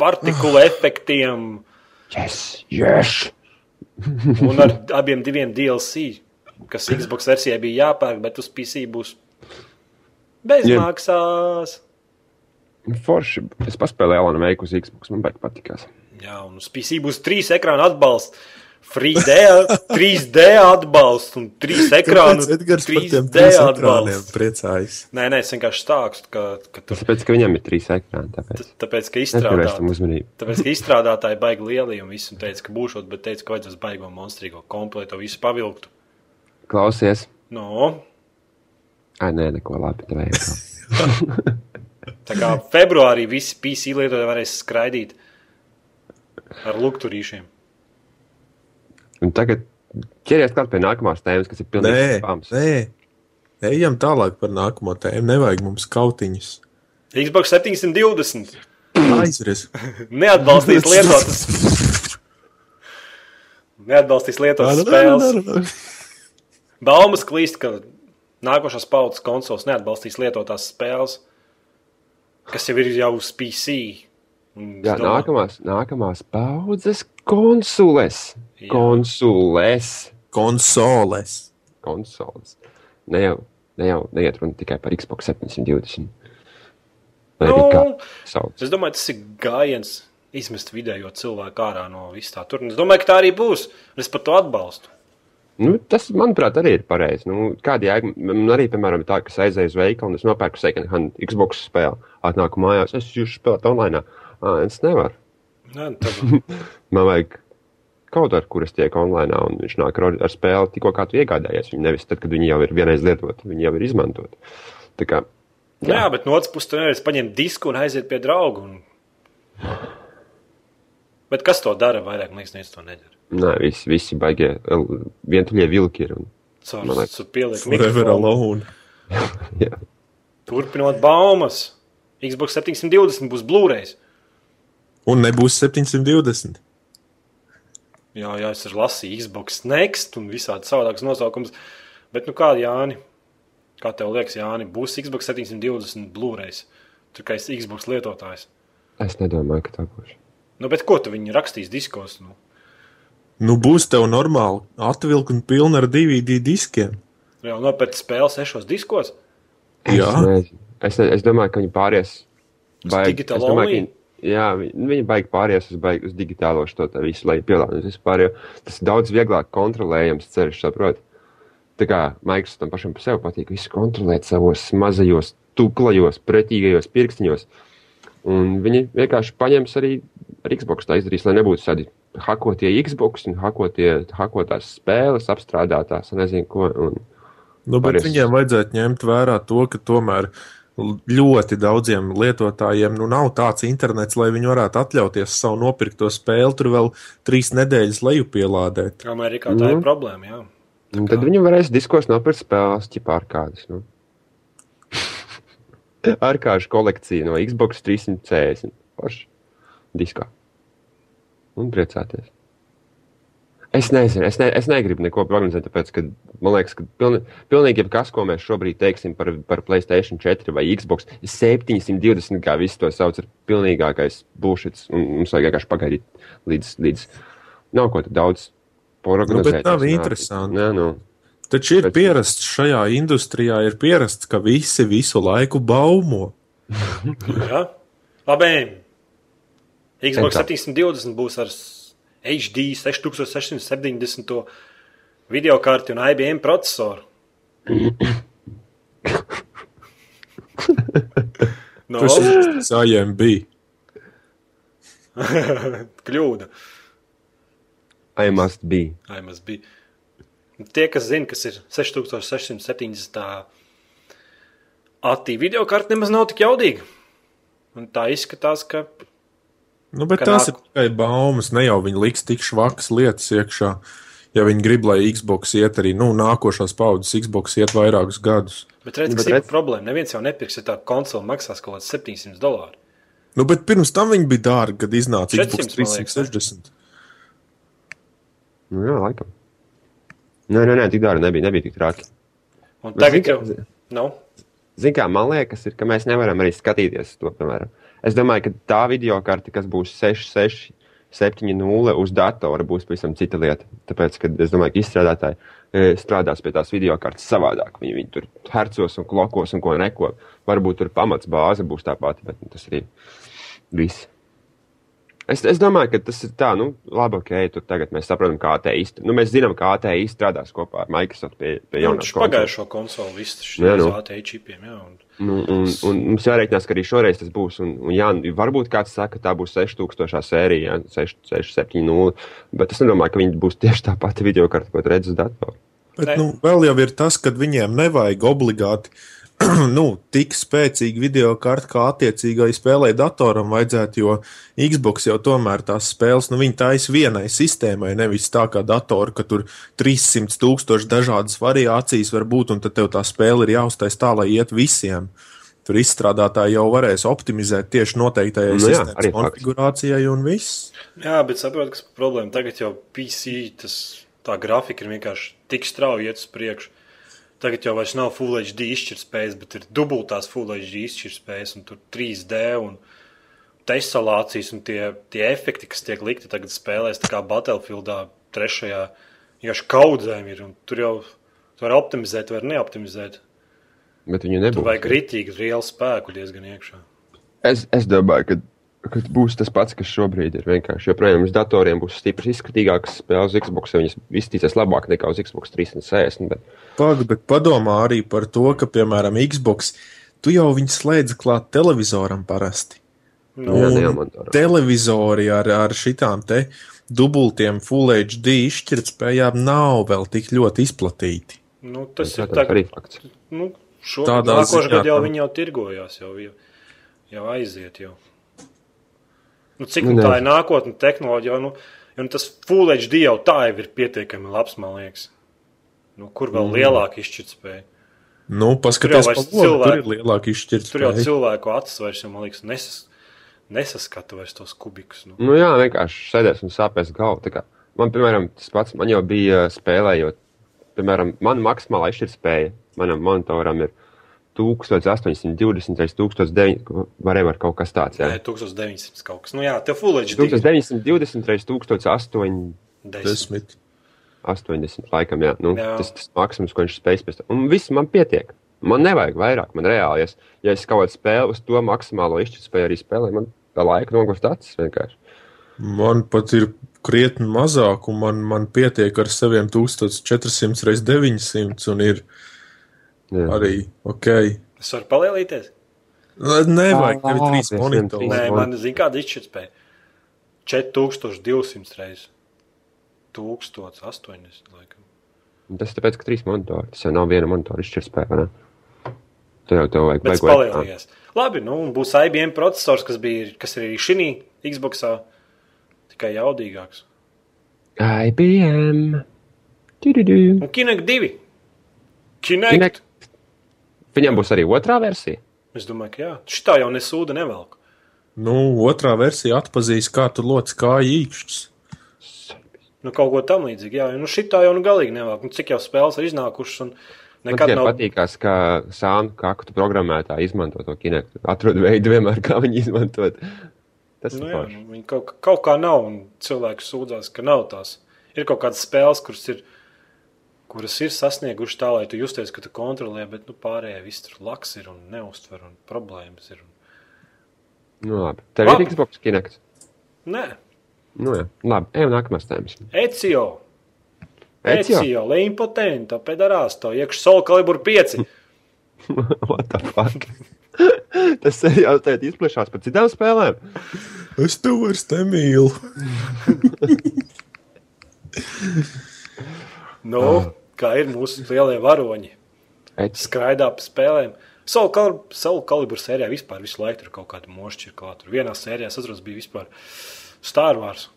partikulu efektiem Yes, yes! un ar abiem diviem DLC, kas Xbox versijai bija jāpērk, bet uz PC būs bezmaksās. Forši. Es paspēlēju Alanu Veiku uz Xbox. Man baigi patikās. Jā, un uz PC būs trīs ekrāna atbalsts. 3D, 3D atbalsts un trīs ekrānu. Kāpēc Edgars par tiem 3D trīs ekrāniem atbalsts. priecājas? Nē, nē, es vienkārši stāstu, ka, ka tur, Tāpēc, ka viņam ir trīs ekrāni. Tāpēc tāpēc, ka nepievērst tam izstrādāt, uzmanību. tāpēc, ka izstrādātāji baigi lieli un visu un teica, ka būšot, bet teica, ka vajadzēs baigo monstrīgo kompletu, visu pavilktu. Klausies. No, Ai, nē, neko labi. Tev vajag. tā kā februārī visi PC lietotāji varēs skraidīt ar lukturīšiem. Un tagad ķeries klāt pie nākamās tēmas, kas ir Nē, pilnīgi spams. nē. Ejam tālāk par nākamo tēmu. Nevajag mums kautiņus. Xbox 720 Aizries. neatbalstīs lietotas. Neatbalstīs lietotas spēles. Baumas klīst, ka nākošās paudzes konsoles neatbalstīs lietotās spēles, kas jau ir jau uz PC. Jā, nākamās, nākamās paudzes konsoles. Jā. Konsoles. Konsoles. Konsoles. Ne jau, ne jau neiet runa tikai par Xbox 720. Vai arī kā Nu, sauc. es domāju, tas ir gājiens izmest vidējo cilvēku ārā no vis tā. Tur es domāju, ka tā arī būs. un Es par to atbalstu. Nu, tas, manuprāt, arī ir pareizi. Nu, kāda jēga? Man arī, piemēram, tā, ka es aizēju uz veikalu un es nopērku second hand Xbox spēli. Atnāku mājās, es jūtu spēlēt online. Ah, es nevaru. Nē, tad, Man vajag kaut ar, kur es tieku online, un viņš nāk ar, ar spēli tikko kā tu iegādājies. Viņu nevis tad, kad viņi jau ir vienreiz lietoti, viņi jau ir izmantoti. Tā kā, jā. jā, bet no otras puses, tu nevari paņemt disku un aiziet pie drauga. Un... Bet kas to dara vairāk? Man liekas, neviens to nedara. nē, visi, visi baigie vientuļie vilki ir. Un, Caur, liekas. Forever mikrofonu. Turpinot baumas. Xbox 720 būs Blu-rays. Un nebūs 720. Jā, jā, es esmu lasījis Xbox Next un visādi savādākas nosaukums. Bet, nu, kā Jāni, kā tev liekas, Jāni, būs Xbox 720 Blu-rays? Tur kā es Xbox lietotājs. Es nedomāju, ka tā būs. Nu, bet ko tu viņi rakstīs diskos? Nu? Nu, būs tev normāli atvilkni pilni ar DVD diskiem. Jā, nopērts spēli sešos diskos. Jā. Es, nezinu. es, es domāju, ka viņi pāries. Digital es domāju, ka viņi- Jā, viņi, baigi pāries uz, baigi, uz digitālo šo tā visu, lai pielāgotu vispār. jo Tas ir daudz vieglāk kontrolējams ceļš, saprot. Tā kā Maiks tam pašam par sevi patīk visu kontrolēt savos mazajos, tuklajos, pretīgajos pirkstiņos. Un viņi vienkārši paņems arī ar Xbox tā izdarīs, lai nebūtu tādi hakotie Xbox un hakotie, hakotās spēles, apstrādātās, nezinu ko. Un, Nu, bet Pareizi. viņiem vajadzētu ņemt vērā to, ka tomēr ļoti daudziem lietotājiem nu, nav tāds internets, lai viņi varētu atļauties savu nopirkto spēli, tur vēl trīs nedēļas lejupielādēt. Amerikā tā Nu. ir problēma. Jā. un tad viņi varēs diskos nopirkt spēles, ķipā ar kādas. Nu. ar kādu kolekciju no Xbox 360 pašu diskā. Un priecāties. Es nezinu, es, ne, es negribu neko prognozēt, tāpēc, ka man liekas, ka pilni, pilnīgi jebkas, ko mēs šobrīd teiksim par, par Playstation 4 vai Xbox 720, kā visi to sauc, ir pilnīgākais būšits. Un mums vajag vienkārši pagaidīt līdz, līdz nav ko daudz prognozēt. nav Tas nāk. interesanti. Nē, nu, Taču ir Bet- pierasts šajā industrijā, ir pierasts, ka visi visu laiku baumo. Jā. Labi. Xbox Ejam tā. 720 būs ar HD 6670 video karti un IBM procesoru. no, Tas ir IMB. kļūda. I must be. IMS bija. Tie, kas zina, kas ir 6670. attī video karti, nemaz nav tik jaudīgi. Un tā izskatās, ka Nu, bet tās nāk- ir tikai baumas. Ne jau viņi liks tik švakas lietas iekšā. Ja viņi grib, lai Xbox iet arī nu, nākošās paudzes, Xbox iet vairākus gadus. Bet redz, Bet kas ir redz- problēma. Neviens jau nepirks, ja tā konsole maksās kaut kāds 700 dolāri. Nu, bet pirms tam viņi bija dārgi, kad iznāca 400, Xbox man liekas, ne? 360. Nu, jā, laikam. Nē, nē, nē, tik dārgi nebija, nebija tik traki. Un Bet tagad jau. zini, kā- Nu, Zini, kā man liekas, ir, ka mēs nevaram arī skatīties to, piemēram. Es domāju, ka tā video karte, kas būs 6, 6, 7, 0 uz datora, būs pavisam cita lieta. Tāpēc, ka es domāju, ka izstrādātāji e, strādās pie tās video kartes savādāk. Viņi, viņi tur hercos un klokos un ko neko. Varbūt tur pamats bāze būs tā pati, bet tas arī viss. Es, es domāju, ka tas ir tā, nu, labi, ok, tur tagad mēs saprotam, kā ATI. Nu, mēs zinām, kā ATI strādās kopā ar Microsoft pie, pie nu jaunās taču pagājušo konsoli viss tas Jā, nu. ATI čipiem. Jā, un... Nu, un, un mums jārēķinās, ka arī šoreiz tas būs. Un, un jā, varbūt kāds saka, ka tā būs 6000 sērija, jā, 6, 6, 7, 0. Bet es nedomāju, ka viņi būs tieši tā pati video karte, ko tu redzi uz datora. Bet Ne. nu, vēl jau ir tas, ka viņiem nevajag obligāti nu, tik spēcīgu video karti, kā attiecīgai spēlē datoram vajadzētu, jo Xbox jau tomēr tās spēles, nu, viņi taisa vienai sistēmai, nevis tā kā datora, ka tur 300 tūkstoši dažādas variācijas var būt, un tad tev tā spēle ir jāuztais tā, lai iet visiem. Tur izstrādātāji jau varēs optimizēt tieši noteiktajai Nu jā, konfigurācijai un viss. jā, bet saprotu, kas problēma. Tagad jau PC tas, tā grafika ir vienkārši tik strauji iet uz priekšu. Tagad jau vairs nav Full HD izšķirtspējas, bet ir dubultās Full HD izšķirtspējas, un tur 3D un testalācijas un tie, tie efekti, kas tiek likti tagad spēlēs, tā kā Battlefieldā trešajā, vienkārši kaudzēm ir, un tur jau tu vari optimizēt, var neoptimizēt. Bet viņu Tur nebūs. vajag rītīgi, reāli spēku diezgan iekšā. Es, es domāju, ka, ka būs tas pats, kas šobrīd ir. Vienkārši joprojām uz datoriem būs stipri izskatīgākas spēles. Xbox viņas izskatīsies labāk nekā uz Xbox 360. Bet... Pagaid, bet padomā arī par to, ka, piemēram, Xbox, tu jau viņu slēdz klāt televizoram parasti. Nu, jā, monitoram. televizori ar, ar šitām te dubultiem Full HD izšķirtspējām nav vēl tik ļoti izplatīti. nu, tas ir Protams, tagad. arī fakts. Nu, šo Tādā ziņā, ka- viņi jau tirgojās, jau, jau, jau aiziet. Jau. Nu, cik Nu, nu, tā ir nākotne, tehnoloģija, nu, jo nu, tas Full HD jau tā jau ir pietiekami labs, man liekas. Nu, kur vēl mm. lielāka izšķirtspēja? Nu, paskaties, vairs pa logu, tur ir cilvēku- lielāka Tur jau izšķirtspēja. cilvēku acis vairs, jau, man liekas, nesas, nesaskata vairs tos kubikus. Nu. Nu, jā, vienkārši sēdēs un sāpēs kā Man, piemēram, tas pats, man jau bija spēlējot, piemēram, man maksimālā izšķirtspēja manam monitoram ir 1820 vai 1900, varēja ar kaut kas tāds. Jā. Nē, 1900 kaut kas. Nu jā, tev Full HD. 1920 vai 1880. Desmit. 80, laikam, jā. Nu, Jā. Tas tas maksimums, ko viņš spēj spēst. Un viss man pietiek. Man nevajag vairāk. Man reāli, ja es, ja es kaut kādu spēli uz to maksimālo izšķirtspēju arī spēlēju, man tā laika nogurst acis vienkārši. Man pat ir krietni mazāk, un man, man pietiek ar saviem 1400 reizes 900, un ir Jā. arī ok. Es varu palielīties? Nevajag, tev ir Ā, trīs monitori. Nē, man- zina, kāda izšķirtspēja. 4200 reizes. 1080, laikam. Tas tāpēc, ka trīs monitori. Tas jau nav viena monitora izšķirtspēja. vai ne? Tev jau tev vajag Bet vajag- palielinājās. Labi, nu, būs IBM processors, kas bija kas ir arī šī Xboxā, tikai jaudīgāks. IBM. Du-du-du. Un Kinect 2. Kinect. Kinect. Viņam būs arī otrā versija. Es domāju, ka jā. Šitā jau nesūda nevelk. Nu, otrā versija atpazīs, kā tu loci kā īkšķis. Nu, kaut ko tam līdzīgu. Jā, nu, šitā jau nu galīgi nevelk. Nu, cik jau spēles ir iznākušas un Man nekad tikai nav. patīkās, ka sānu kaktu programmētāji izmanto to kinektu. Atrod veidu vienmēr, kā viņi izmantot. Tas Nu, ir jā, nu, viņi kaut, kaut kā nav, un cilvēki sūdzās, ka nav tās. Ir kaut kādas spēles, kuras ir, kuras ir sasniegušas tā, lai tu justies, ka tu kontrolē, bet nu, pārējie viss tur laks ir un neustver, un problēmas ir. Un... Nu, labi. Tev Labi. ir Xbox kinekts. Nē, Nu, jā. Labi, ejam nākamās tēmas. Ecio. Ecio? Ecio, Leimpotento, Pedarasto, iekš Soul Calibur 5. What the fuck? Tas jau tādā izplešās par citām spēlēm. Es tev vairs nemīlu. Nu, kā ir mūsu lielie varoņi. Skraidā pa spēlēm. Soul Calibur, Soul Calibur sērijā vispār visu laiku tur kaut kāda mošķi ir klāt. Tur vienā sērijā, es atceros, bija vispār Star Wars.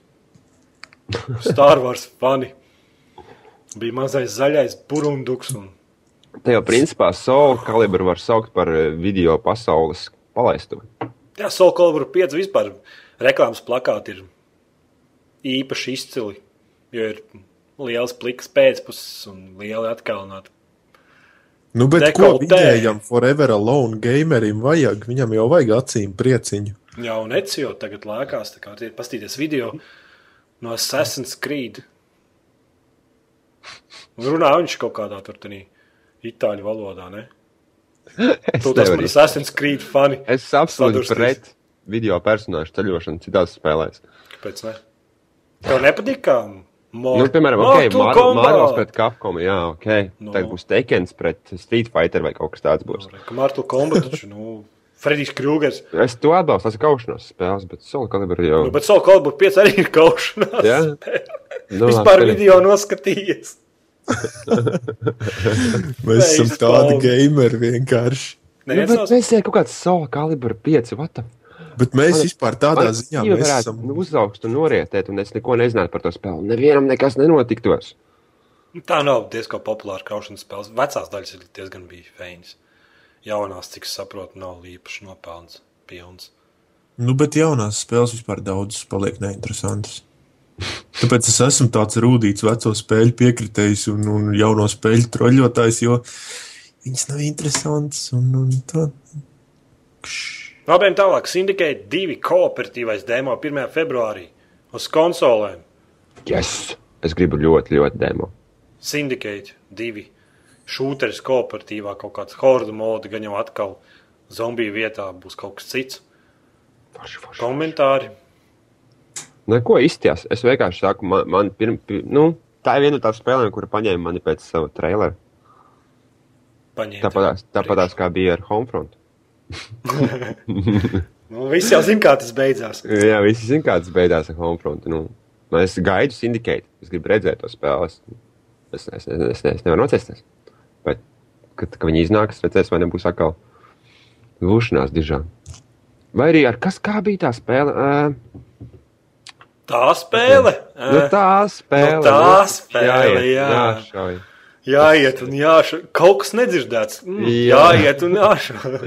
Star Wars fani. Bija mazais zaļais burunduks un Te jau principā Soul Calibur var saukt par eh, video pasaules palaistuvi. Jā, Soul Calibur 5 vispār reklāmas plakāti ir īpaši izcili, jo ir liels pliks pēcpuses un lieli atkalnāti. Nu, bet ko Dekoltē. vidējam Forever Alone gamerim vajag? Viņam jau vajag acīm prieciņu. Jā, un Ecio tagad lēkās, tā kā ir pastīties video no Assassin's Creed. Un runā viņš kaut kādā tur tādā itāļu valodā, ne? Es, Tu tas man Assassin's Creed fani. es absolūti pret video personāžu ceļošanu citās spēlēs. Kāpēc ne? Tev nepatīk, kā Mor Nu, piemēram, okay, Mortal Mar Kombat? Marvels pret Capcom, jā, ok. Nu. Tagad būs Tekens pret Street Fighter vai kaut kas tāds būs. Nu, re, Mortal Kombat, taču, nu, Fredijs Krūgers. Es to atbalstu, tas ir kaušanās spēles, bet Soul Calibur jau. Nu, bet Soul Calibur 5 arī ir kaušanās. Jā? Nu, Vispār labi, video noskatījies. Mēs esam tādi gameri vienkārši. Nu, Neviens bet nav mēs esam kaut kāds Soul Calibur 5, what the Bet mēs Man- vispār tādā Man ziņā esam. nu, uzaugt un norietēt, un es neko nezinātu par to spēli. Nevienam nekas nenotiktos. Tā nav diezgan populāra kaušanas spēle. Vecās daļas ir diezgan bija feinas. Jaunās, cik es saprotu, nav īpaši nopelns. Pilns. Nu, bet jaunās spēles vispār daudzas paliek neinteresantas. Tāpēc es esmu tāds rūtīts veco spēļu piekritējs un, un jauno spēļu troļļotājs, jo viņas nav interesantas. Un, un tā. Labi, tālāk. Syndicate 2 kooperatīvais demo 1. februārī uz konsolēm. Yes! Es gribu ļoti, ļoti demo. Syndicate 2 šūteris kooperatīvā kaut kāds hordu mode, gan jau atkal zombiju vietā būs kaut kas cits. Forši, forši. Komentāri. Nu, ko izties? Es vienkārši saku, man, man pirm, pir, nu, tā ir viena no tām spēlēm, kura paņēma mani pēc sava trailera. Paņēma Tāpatās, tevi tāpatās kā bija ar Homefront. Nu, visi jau zina, kā tas beidzās. Jā, visi zina, kā tas beidzās ar Homefront. Nu, es gaidu Syndicate. Es gribu redzēt to spēles. Es, es, es, es, es nevaru nocēsties. Bet, kad, kad viņi iznāks, redzēs, vai nebūs atkal lūšanās dižā. Vai arī ar kas kā bija tā spēle? Uh, Tā spēle. nu, tā spēle. Nu, tā spēle, jāiet, jā. jāšauj. Jāiet un jāša. Kaut kas nedzirdēts. Mm, Jā. jāiet un jāša.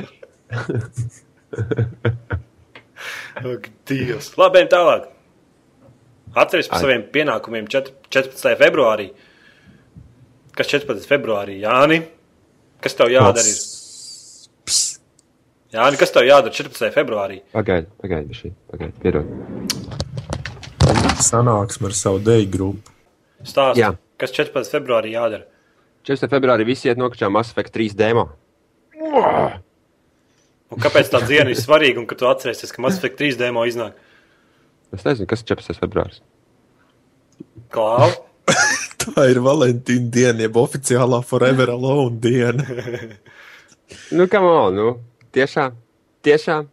Ak, Dievs. Labi, ejam tālāk. Atceries par Ai. saviem pienākumiem četr- 14. februārī. Kas 14. februārī? Jāni, kas tev jādara? Ir? Ps, Jāni, kas tev jādara 14. februārī? Pagaidi, pagaidi, šī. Pagaidi, piedod. Sanāksme ar savu deju grupu. Stāsti, Jā. kas 14. februārī jādara? 14. februārī visi iet nokačā Mass Effect 3 demo. Un kāpēc tā diena ir svarīga un ka tu atcerēsies, ka Mass Effect 3 demo iznāk? Es nezinu, kas ir 14. februāris. Klau? Tā ir Valentīna diena, jeb oficiālā Forever Alone diena. Nu, kam on, nu, tiešām, tiešām,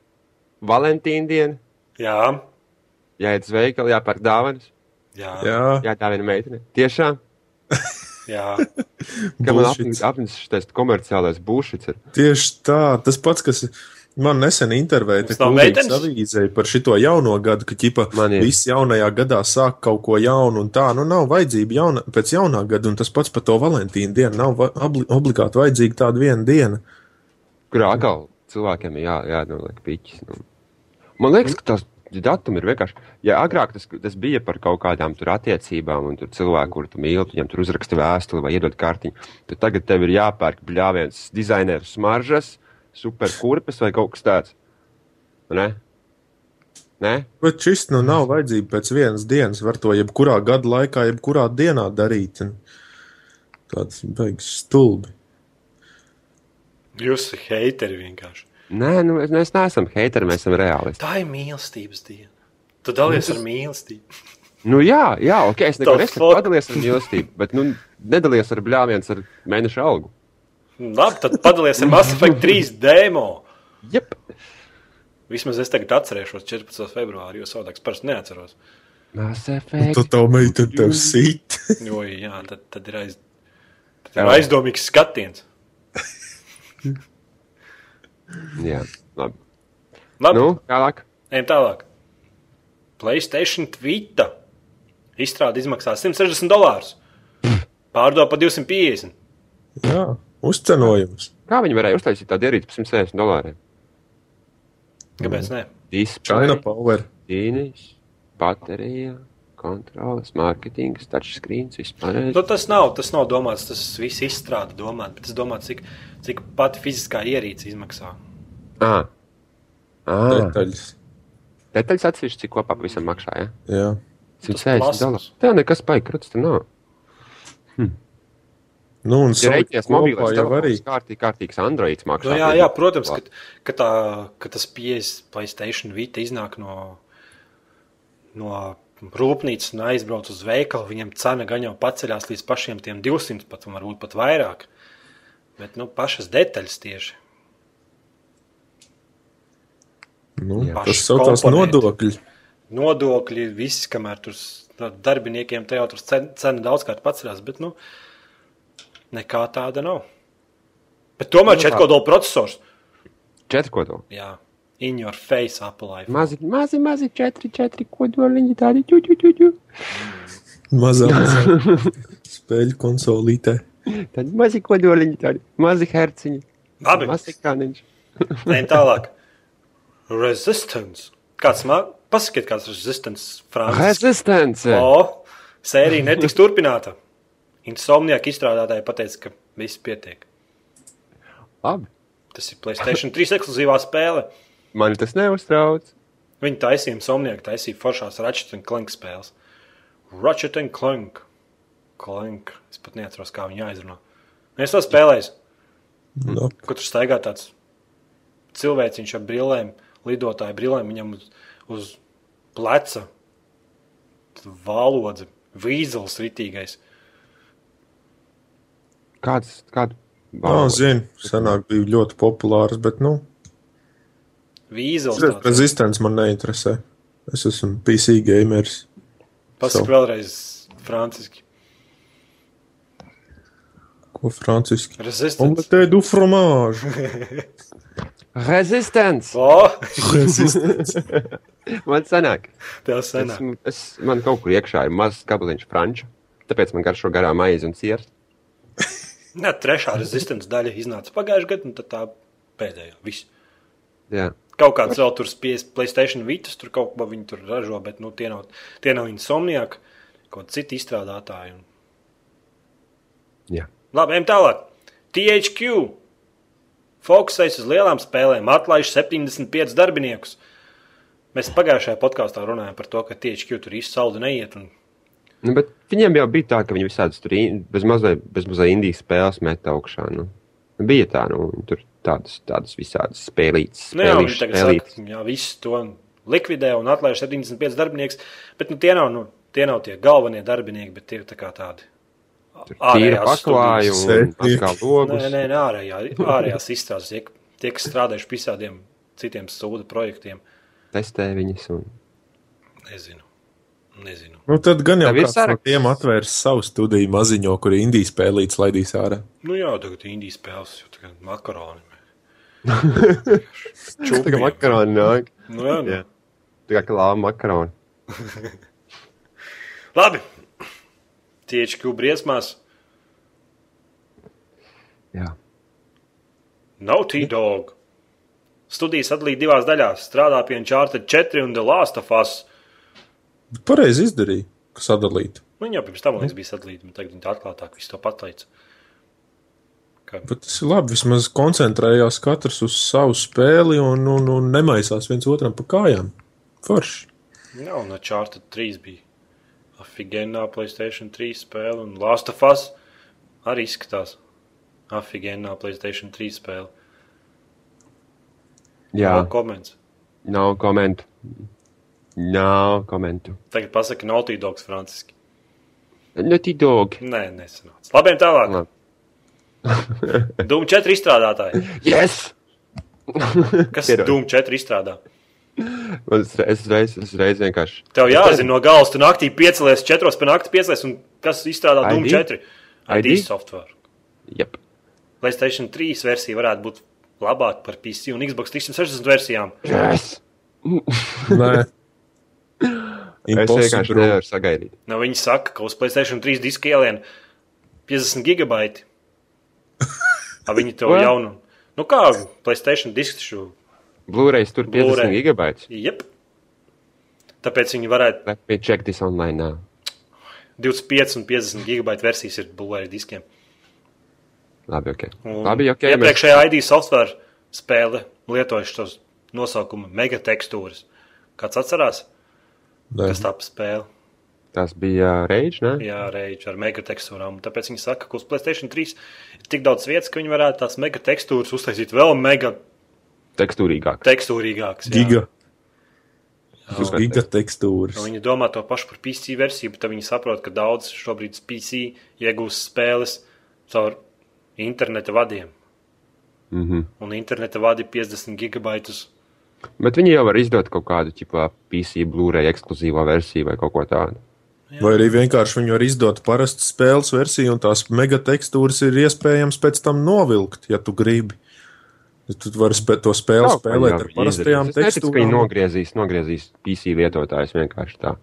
Valentīna diena, Jā, jāiet uz veikalu, jāpērk dāvanas, jā, jā. Jā, jādāvina meitene. Tiešām, jā. ka man bullshits. apnicis komerciālais būšits ir. Tieši tā, tas pats, kas man nesen intervēja avīzē par šito jauno gadu, ka ķipa viss jaunajā gadā sāk kaut ko jaunu un tā, nu nav vajadzība jauna, pēc jaunā gada, un tas pats par to Valentīnu dienu nav va- obli, obligāti vajadzīga tāda viena diena. Kurā atkal cilvēkiem jā, jādoliek piķis. Nu. Man liekas, ka tas datumi ir vienkārši. Ja agrāk tas, tas bija par kaut kādām tur attiecībām, un tur cilvēku, kuru tu mīli, viņam tur uzraksti vēstuli vai iedod kartiņu, tad tagad tev ir jāpērk bļāviens dizaineru smaržas, superkurpes vai kaut kas tāds. Ne? Nē? Bet šis nu nav vajadzība pēc vienas dienas, var to jebkurā gada laikā, jebkurā dienā darīt. un Tāds beigas stulbi. Jūs esat heiteri vienkārši. Nē, nu, mēs, mēs neesam heiteri, mēs esam reālisti. Tā ir mīlestības diena. Tu dalies ar mīlestību. Nu, jā, jā, ok, es neko nesaku. Padalies ar mīlestību, bet nu, nedalies ar bļāviens ar mēneša algu. Labi, tad padalies ar Mass Effect 3 demo. Jep. Vismaz es tagad atcerēšos 14. februāri, jo savādāk es parasti neatceros. Mass Tu Effect. tā meitene tev sit. Jo, jā, tad, tad ir, aiz, tad ir aizdomīgs skatiens. Jā, labi. Labi, Nu, tālāk. ejam tālāk. Playstation Vita izstrāde izmaksā 160 dolārus. Pārdod par 250. Jā, uzcenojums. Kā viņi varēja uztaisīt tādu ierīci par 160 dolāriem? Kāpēc ne? China Display, Power. dīnis, baterija, kontrols, mārketings, touchscreens, vispār. Nu, tas, nav, tas nav domāts, tas viss izstrāde domāts, bet tas domāts, cik, cik pati fiziskā ierīce izmaksā. Ah. Ah, Detaļas. detaļas atsevišķi, cik kopā visam maksā. Ja? Jā. 160 plasmas. dolāri. Tā nekas paikrots, tur nav. Nu, un Ja kopā mobilais jau arī. kārtīgi, kārtīgs Androids maksā. Nu, jā, jā, protams, ka, ka, tā, ka tas pieejas Playstation Vita iznāk no, no rūpnīcas un aizbrauc uz veikalu. Viņam cena gan jau paceļās līdz pašiem tiem 200, pat, varbūt pat vairāk. Bet nu, pašas detaļas tieši. Nu, Jā. tas saucās nodokļi. Nodokļi, viss, kamēr tur no darbiniekiem jau tur cena, daudzkārt paceļās, bet nu, nekā tāda nav. Bet tomēr Nu, četkodola processors. Četri kodoli. Jā, in your face, Apple iPhone. Mazi, mazi, mazi četri, četri kodoliņi tādi. Ķu, ķu, ķu, ķu. Mazā, mazā spēļu konsolītē. Tādi mazi kodoliņi tādi. Mazi herciņi. Labi, Mazi ekrāniņš. ejam tālāk. Resistance. Kāds man pasakiet, kāds ir resistance Francijas? Resistance. O, sērija netiks turpināta. Insomniaka izstrādātāji pateica, ka viss pietiek. Labi. Tas ir Playstation 3 ekskluzīvā spēle. Mani tas neuztrauc. Viņi taisīja Somnieka, taisīja foršās Ratchet and Clank spēles. Ratchet and Clank. Clank. Es pat neatceros, kā viņi aizrunā. Es to spēlēju. Nu, Kur tur staigā tāds cilvēciņš ar brillēm, lidotāju brillēm, viņam uz, uz pleca vālodze, vīzels ritīgais. Kāds, kādu? Nā, zinu, senāk bija ļoti populārs, bet, nu, Vīzels. Tāds. Resistance man neinteresē. Es esmu PC gameris. Pasaka So. vēlreiz franciski. Ko franciski? Resistance. Omelette du fromage. Resistance. O, Resistance. Man sanāk. tev Es, senāk. es, man kaut kur iekšā ir mazs gabaliņš franču. Tāpēc man garšo garā maize un siers. Nē, trešā resistance daļa iznāca pagājušajā gadā, un tad tā pēdējā. Viss. Jā. Kaut kāds vēl tur spies Playstation Vitas, tur kaut ko viņi tur ražo, bet nu, tie nav, tie nav insomniaki, kaut citi izstrādātāji. Un... Jā. Labi, ejam tālāk. THQ fokusējas uz lielām spēlēm, atlaiž 75 darbiniekus. Mēs pagājušajā podkāstā runājām par to, ka THQ tur īsti saldu neiet. Un... Nu, bet viņiem jau bija tā, ka viņi visādas tur in- bez indijas spēles met augšā. Nu. Bija tā, nu, tur tādas, tādas visādas spēlītas. Nu, jā, viņi tagad spēlītas. saka, jā, visu to likvidē un atlaiž 75 darbiniekus, bet nu, tie, nav, nu, tie nav tie galvenie darbinieki, bet tie ir tā kā tādi. Tīra ārējās paklāja un studijas. logus. Nē, nē, nē ārējā, ārējās izstrādes, tie, tie, kas strādājuši pie visādiem citiem sūdu projektiem. Testē viņas. Un... Nezinu. Nezinu. Nu, tad gan jau ir kāds no tiem atvērs savu studiju maziņo, kur Indijas spēlītas laidīs ārā. Nu jā, tagad Indijas spēles, jau tagad makaroni. Tagad makaroni nāk. Nu, jā, nu. Jā. Tā kā klāva makaroni. Labi. Tieši kļuvu briesmās. Jā. Naughty Dog. Studijas atlīd divās daļās. Strādā pie Uncharted 4 un The Last of Us. Pareizi izdarīja, ka sadalīt. Nu, viņa jau pirms tam man liekas, bija sadalīta, bet tagad viņa tā atklātāk visu to pateica. Ka, Bet tas ir labi. Vismaz koncentrējās katrs uz savu spēli un, un, un nemaisās viens otram pa kājām. Forši. jā, un Uncharted 3 bija Afigēnā Playstation 3 spēle, un Last of Us arī izskatās Afigēnā Playstation 3 spēle. Jā. Vēl Koments. Nav komentu. Nav komentu. Tagad pasaki Naughty Dogs franciski. Naughty Dog. Nē, nesanāca. Labiem tālāk. Labi. Dūmu 4 izstrādātāji. Yes! Kas Piedod. Dūmu 4 izstrādā? Man Es es reiz, es reiz vienkārši. Tev jāzina no galvas, tu naktī piecelies, 4 pēc naktas piecelies, un kas izstrādā ID? 4? ID ID? software. Yep. PlayStation 3 versija varētu būt labāka par PC un Xbox 360 versijām. Yes! Nē, Es vienkārši nevaru sagaidīt. Nu, viņi saka, ka uz PlayStation 3 diska ielien 50 gigabaiti. A viņi to jaunu. Nu kā PlayStation disks taču. Blu-rays tur 50 Blu-ray. gigabaits. Jep. Tāpēc viņi varētu Let me check this online now. 25 un 50 gigabaitu versijas ir Blu-ray diskiem. Labi, ok. Un Labi, ok. mēs- Iepriekšējā ID software spēle lietoja šos nosaukumu megatekstūras. Kāds atcerās, Nē. kas tā spēle? Tas bija Rage, ne? Jā, reizē ar megatekstūrām. Un Tāpēc viņi saka, ka uz Playstation 3 ir tik daudz vietas, ka viņi varētu tās megatekstūras uztaisīt vēl Tekstūrīgāk. megatekstūrīgākas. jā. Giga. Uz Jā. giga tekstūras. Un Viņi domā to pašu par PC versiju, bet viņi saprot, ka daudz šobrīd PC iegūst spēles caur interneta vadiem. Mm -hmm. Un interneta vadi 50 gigabaitus. Bet viņi jau var izdot kaut kādu ķipā, PC, Blu-ray ekskluzīvo versiju vai kaut ko tādu. Vai arī vienkārši viņi var izdot parastu spēles versiju, un tās megatekstūras ir iespējams pēc tam novilkt, ja tu gribi. Ja Tu vari spē, to spēli Kaut spēlēt ar parastajām izdarīs. Es neticu, ka viņi tekstūrām. nogriezīs, nogriezīs PC lietotājus vienkārši tā.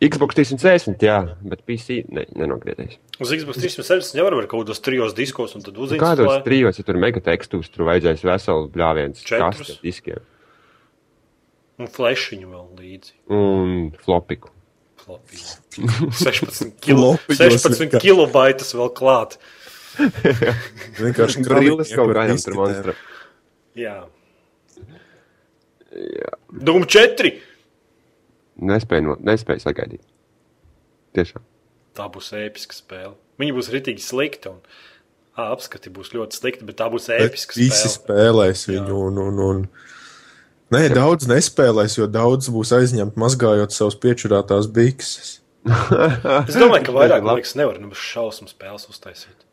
Xbox 360, jā, bet PC ne, nenogriezīs. Uz Xbox 360 jau var kaut kādos trijos diskos, un tad Nu, Kādos uzinstalē. trijos, ja tur ir megatekstūrs, tur vajadzēs veselu bļāvienu Četrus. diskiem Un flashiņu vēl līdzi. un flopiku. Floppy. 16 kilo, Floppy 16 vienkārši. kilobaitus vēl klāt. Vienkārši Grilles kaut ar kādam tur disketēm. monstram. Jā. Jā. Dūmu 4. Nespēju, no, nespēju sagaidīt. Tiešām. Tā būs episka spēle. Viņi būs ritīgi slikti. Un, apskati būs ļoti slikti, bet tā būs episka Visi spēle. spēlēs viņu. Un, un, un... Nē, daudz nespēlēs, jo daudz būs aizņemti mazgājot savus piečurātās bikses. Es domāju, ka vairāk Labi. liekas, nevar nu, šausmu spēles uztaisīt.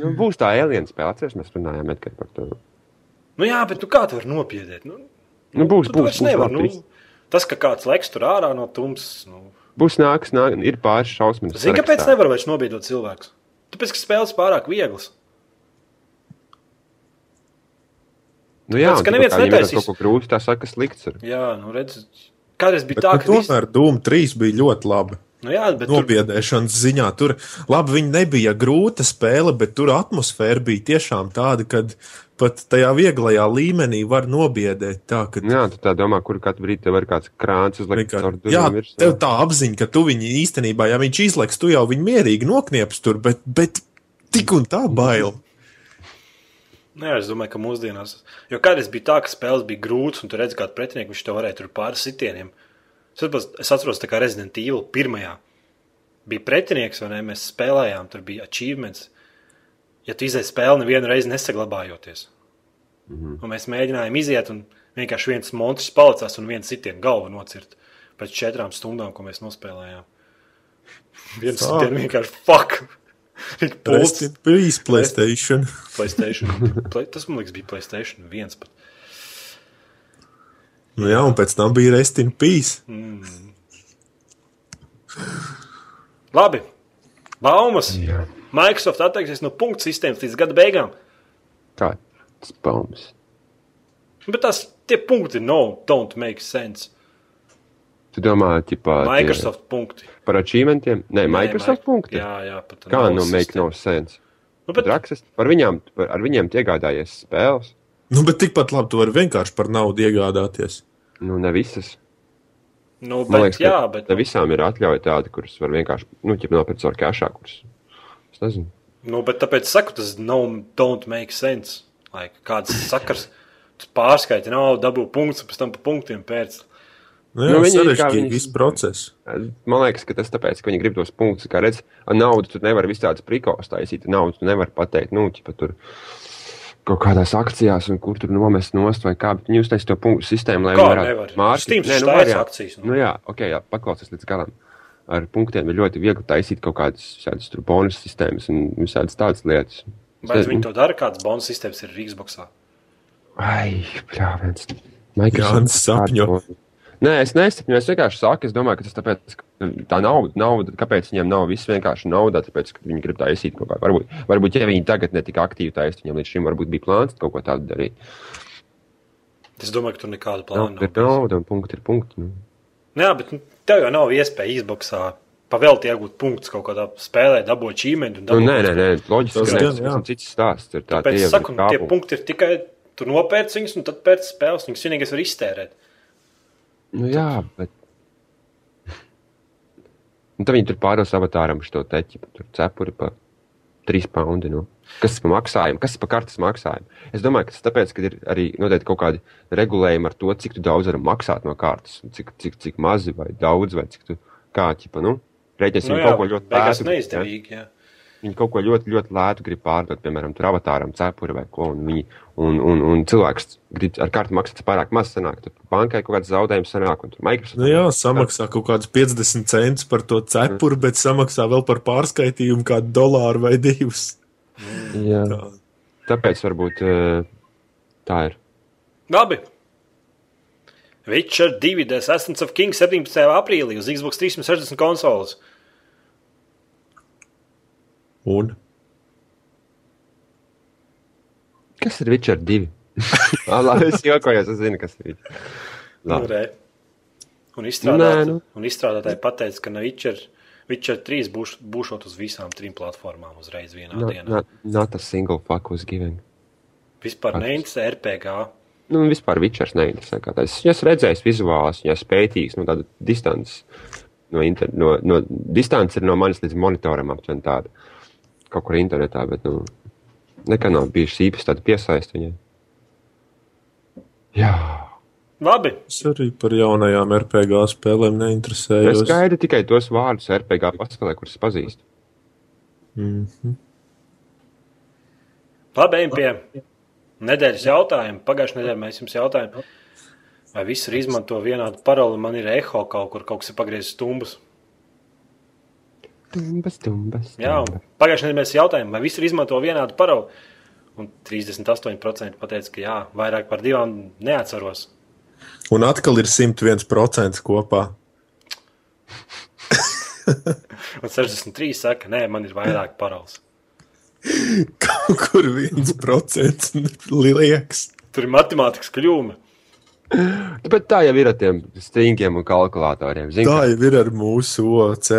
Nu, būs tā alien spēle, atceries, mēs runājām Edgar, par to. Nu, jā, bet nu, kā tu vari nopietnēt? Nu, Nu, būs, tu būs, vairs būs, nevar, nu, tas, ka kāds leks tur ārā no tumsas. Nu. Būs nāks, nāk, ir pāris šausmas. Zini, kāpēc nevar vairs nobiedot cilvēkus? Tāpēc, ka spēles pārāk vieglas. Nu, jā, un ka tā neviens netaisīs. Kaut ko grūti, tā saka, slikts ir. Jā, nu redz, kādreiz bija Bet, tā, nu, ka tomēr Dūma 3 bija ļoti laba. Nu, jā, bet tur Nobiedēšanas ziņā tur labi, viņa nebija grūta spēle, bet tur atmosfēra bija tiešām tāda, ka pat tajā vieglajā līmenī var nobiedēt. Tā, ka Jā, tu tā domā, kur katru brīdi tev ir kāds krāns uzlikt caur Vienkārši- Jā, virsū. tev tā apziņa, ka tu viņu īstenībā, ja viņš izlaiks, tu jau viņu mierīgi noknieps tur, bet, bet tik un tā bail. Nē, es domāju, ka mūsdienās. Jo kādreiz bija tā, ka spēles bija grūtas, un tur redzēja, kādu pretinieku viņš to varēja tur pāri sitieniem. Es es atceros kā Resident Evil pirmajā. Bija pretinieks, vai ne? Mēs spēlējām, tur bija achievements. Ja tu izēji spēli nevienu reizi nesaglabājoties. Mm -hmm. Un mēs mēģinājām iziet, un vienkārši viens monstrs palicās un viens sitienu galvu nocirt. Pēc četrām stundām, ko mēs nospēlējām. Viens sitiens vienkārši fuck! Pults. Please, Playstation. Playstation. Play, tas man liekas, bija Playstation viens. Pat. Nu jā, un pēc tam bija Rest in Peace. Labi. Baumas. Jā. Microsoft atteiksies no punktu sistēmas līdz gada beigām. Kāds baumas? Bet tas tie punkti no, don't make sense. Tu domā, ķipā, tie- Microsoft punkti. par achievementiem? Nē, Microsoft Nē, punkti. Jā, jā, pat Kā nav nu make no sense? Nu, bet, Drakses, par viņām, par, ar viņiem tu iegādājies spēles. Nu, bet tikpat labi tu vari vienkārši par naudu iegādāties. Nu, ne visas. nu, Man bet liekas, jā, bet, ne visām ir atļauja tāda, kuras var vienkārši, nu, ķip nopirkt caur kešā, kuras. Es nezinu. nu, bet tāpēc saku, tas no, don't make sense. Like, kāds sakars, tu pārskaiti naudu, dabū punktus, un pēc tam pa punktiem pēc. Nu, jā, Nu, viņi ir sarežģīti viss process. Man liekas, ka tas tāpēc, ka viņi grib tos punktus, kā redz, ar naudu tu nevari visādus prikos taisīt. Naudu tu nevari pateikt, nu, ķipa tur kaut kādās akcijās, un kur tur nomest nost vai kā. Bet viņi uztaisīja to punktu sistēmu, lai Kā varētu Steams Nē, nu, var, jā. akcijas, nu. Nu, jā, ok, jā, paklausies līdz galam. Ar punktiem ir ļoti viegli taisīt kaut kādas šādas tur bonus sistēmas un visādas tādas lietas. Vai viņi to dara? Kādas bonus sistēmas ir Rīgasboxā? Ai, pļāviens. Jānis sapņo. Nē, es nesapņoju. Es vienkārši saku, es domāju, ka tas tāpēc, ka tā nauda, nauda kāpēc viņiem nav viss vienkārši nauda, tāpēc, ka viņi grib taisīt kaut kā. Varbūt, varbūt ja viņi tagad netika aktīvi taisīt, viņiem līdz šim varbūt bija plāns kaut ko tādu darīt. Es domāju, ka tur nekādu Nauda plānu ir nav. nauda un punkti ir punkti. Nu. Jā, bet nu, tev jau nav iespēja izboxā pavēlti iegūt punktus kaut kādā spēlē, dabūt čīmeni. Nu, nē, nē, nē, loģiski, Tas ka gan, ir cits stāsts. Ir tā, Pēc tie tam, jau saku, ir nu, tie punkti ir tikai tur nopērts viņus, un tad pēc spēles viņus vienīgais var iztērēt. Nu, jā, bet. Un tad viņi tur pārdos avatāram šo teķi, tur cepuri pa 3 poundi. Nu. Kas ir par maksājumu? Kas ir par kartes maksājumu? Es domāju, ka tas tāpēc, ka ir arī noteikti kaut kādi regulējumi ar to, cik daudz vari maksāt no kartes, cik, cik, cik mazi vai daudz, vai cik tu kāķipa. Nu, Rēķināsim Nu, nu, jā, kaut ko ļoti beigās lētu. neizdevīgi. Jā. Viņi kaut ko ļoti, ļoti lētu grib pārdot, piemēram, tur avatāram, cepuri vai ko. Un, viņi, un, un, un cilvēks grib ar karti maksāt pārāk maz, sanāk, tur bankai kaut kāds zaudējums sanāk, un tur Microsoft. Nu jā, samaksā kaut kādus 50 centus par to cepuru, bet samaksā vēl par pārskaitījumu kādu dolāru vai divus. Jā. Tā. Tāpēc varbūt eh, tā ir. Labi. Witcher 2 The Assassins of King 17. aprīlī uz Xbox 360 konsoles. Un Kas ir Witcher 2? Ah, Labi, es jokojos, es zinu, kas ir. Nu, Labi. re. Un, izstrādāt, Nē, nu. un izstrādātāji pateica, ka no Witcher, Witcher 3 būs, būšot uz visām trim platformām uzreiz vienā Not, dienā. not, not a single fuck was given. Vispār neinteresē RPG. Nu, vispār Witchers neinteresē. Es esmu redzējis vizuālus, ja spētīgs, no tāda distances. No, inter, no, no distance ir no manis līdz monitoram aptuveni tāda. Kaut kur internetā, bet, nu, nekad nav bijuši īpaši tāda piesaista viņai. Jā. Labi. es arī par jaunajām RPG spēlēm Es neinteresējos. gaidu tikai tos vārdus RPG pasaulē, kurus pazīstu. Mhm. Labi, ejam pie nedēļas jautājuma. Pagājušajā nedēļā mēs jums jautājām, vai visi izmanto vienādu paroli. Man ir eho kaut kur, kaut kas ir pagriezis stumbus. Tumbas, tumbas. Jā, un pagājušajā nedēļā mēs jautājām, vai visi izmanto vienādu paroli. Un 38% pateica, ka jā, vairāk par divām neatceros. Un atkal ir 101% kopā. Un 63% saka, nē, man ir vairāk parols. Kaut kur 1% liekas. Tur ir matemātikas kļūme. Bet tā jau ir ar tiem stringiem un kalkulatoriem. Zin, Tā jau ir ar mūsu OC.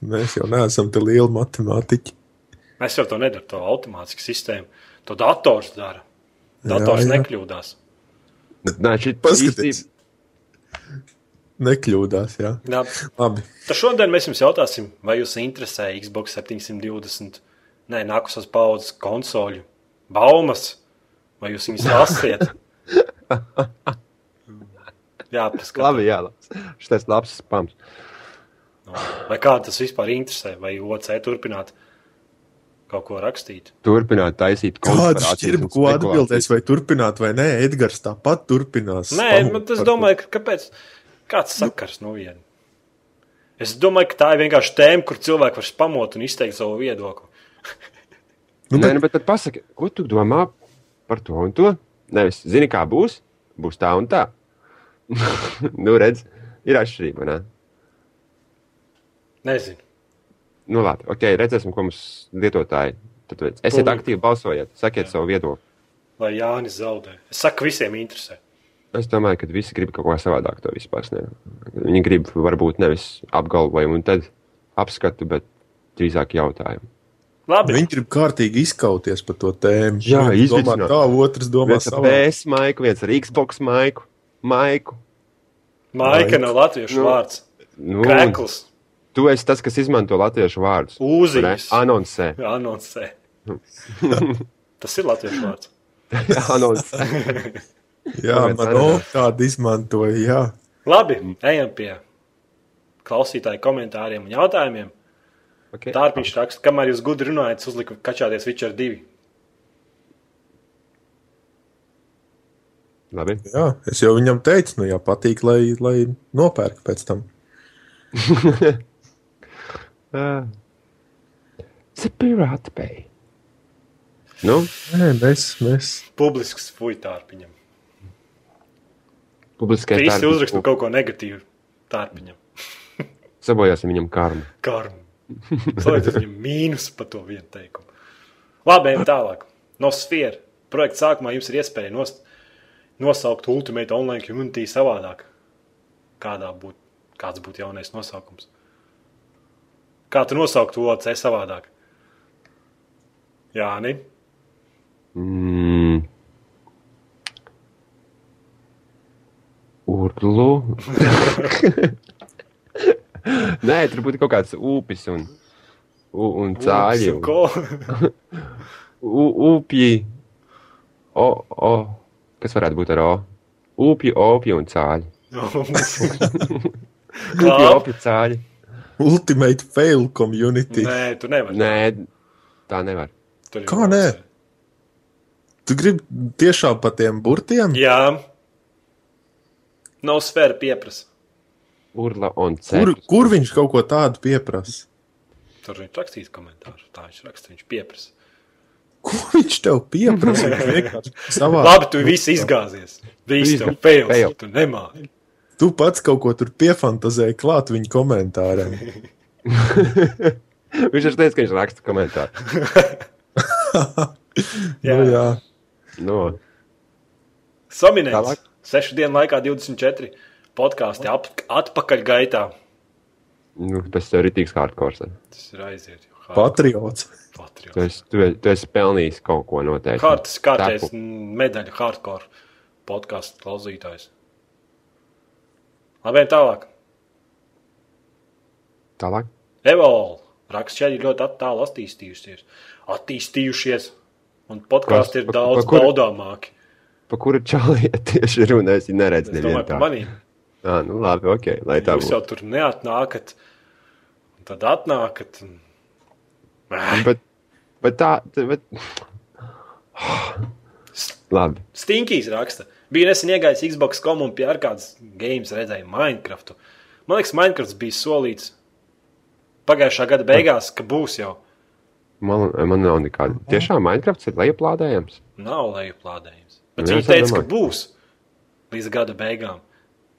Mēs jau neesam te lieli matemātiķi. Es jau to nedaru, to automātisku sistēmu. To dators dara. Dators Jā, jā. nekļūdās. Nē, šī Paskaties. Nekļūdās, jā. Jā. Labi. Tad šodien mēs jums jautāsim, vai jūs interesē Xbox 720, nē, nākušās paudzes konsoļu baumas, vai jūs viņus lasiet? Jā, paskatās. Labi, jā, labs. Šis labs spams. Vai kā tas vispār interesē, vai OC turpināt kaut ko rakstīt? Turpināt taisīt konspirācijas šķirba, un ko atbildēs, vai turpināt vai nē? Edgars tāpat turpinās. Nē, Spamot bet es par to. domāju, ka kāpēc? Kāds sakars no viena? Es domāju, ka tā ir vienkārši tēma, kur cilvēki var spamot un izteikt savu viedokli. Nu, Nē, bet- nu, bet tad pasaki, ko tu domā par to un to? Nevis, zini, kā būs? Būs tā un tā. nu, redz, ir atšķirība. Ne? Nezinu. Nu, labi, ok, redzēsim, ko mums lietotāji. Tad, veic. esiet Tūlīt. aktīvi, balsojiet, sakiet Jā. savu viedokli. Lai Jānis zaudē. Es saku, visiem interesē. Es domāju, ka visi grib kaut ko savādāk to vispār. Ne? Viņi grib varbūt nevis apgalvojumu un tad apskatu, bet drīzāk jautājumu. Labi. Viņi grib kārtīgi izkauties par to tēmu. Jā, Viens domā izvicināt. tā, otrs domā Viens ar savā. PS maiku, viens ar Xbox maiku. maiku. Maika nav latviešu Nu, vārds. Nu, Krekls. Tu esi tas, kas izmanto latviešu vārdus.Ūziņš. Anoncē. Anoncē. Tas ir latviešu vārds. Anoncē. Jā, man tādu izmantoja. Jā. Labi, ejam pie klausītāju komentāriem un jautājumiem. Okay. Tārpiņš raksta, kamēr jūs gudri runājat, uzliku kačāties Witcher 2. Labi. Jā, es jau viņam teicu, nu, ja patīk, lai, lai nopērk pēc tam. Uh, the Pirate Bay. Nu, Nē, mēs, mēs. Publisks fuitārpiņam. publiskais Visi darbs. uzraksta kaut ko negatīvu tārpiņam. Sabojāsim viņam karmu. Karmu. Salīdzinot viņam mīnus par to vienu teikumu. Labi, ejam tālāk. No sfēra. Projekta sākumā jums ir iespēja nost, nosaukt Ultimate Online Community savādāk. Kādā būtu, kāds būtu jaunais nosaukums? Kā tu nosauktu OC savādāk? Jā, ne? Mm. Urlu. Nē, tur būtu kaut kāds upis un, un cāļi. Un, u, upji. O, o. Kas varētu būt ar O? Upji, opji un cāļi. Upji, opji, cāļi. Ultimate fail community. Nē, tu nevari. Nē, tā nevar. Tur Kā nē? Tu gribi tiešām pa tiem burtiem? Jā. Nav sfēra pieprasa. Urla un Kur, cēlus. kur viņš kaut ko tādu pieprasa? Tur viņš rakstīs komentāru. Tā viņš raksta, viņš pieprasa. Ko viņš tev pieprasa? Labi, tu visi izgāzies. Visi tev fails. Fail. Tu nemāki. Tu pats kaut ko tur piefantazēji klāt viņa komentāriem. Viņš arī teica, ka viņš raksta komentāru. Jā. Nu, jā. No. Saminēts. Tālāk. Sešu dienu laikā 24 podkāsti ap, atpakaļ gaitā. Nu, tas ir rītīgs hardcore. Tas ir aiziet. jo hard- Patriots. Tu Patriots. esi, tu, esi- tu esi pelnījis kaut ko noteikti. Kārtas kārtais Tepu. medaļa hardcore podkāstu klausītājs. Labi, tālāk. Tālāk. Evolve. Raksts šeit ir ļoti attāli attīstījušies. Attīstījušies. Un podkāsti ir Pa- pa- daudz pa kur- baudāmāki. Pa kuru čāli tieši runā, es neredzu Es nevienu tādu. maniem. Ah, nu labi, ok, lai tā Jūs jau būtu. tur neatnākat. un Tad atnākat. Un... Bet, bet tā, bet... Labi. Stinkīs raksta. Bija nesen iegājis Xbox kom un pie ar kādas games redzēja Minecraftu. Man liekas, Minecrafts bija solīts pagājušā gada beigās, ka būs jau. Man, man nav nekāda. Tiešām Minecraft ir lejuplādējams. Nav lejuplādējums. Bet Jā, viņi teica, ka domāju. būs līdz gada beigām.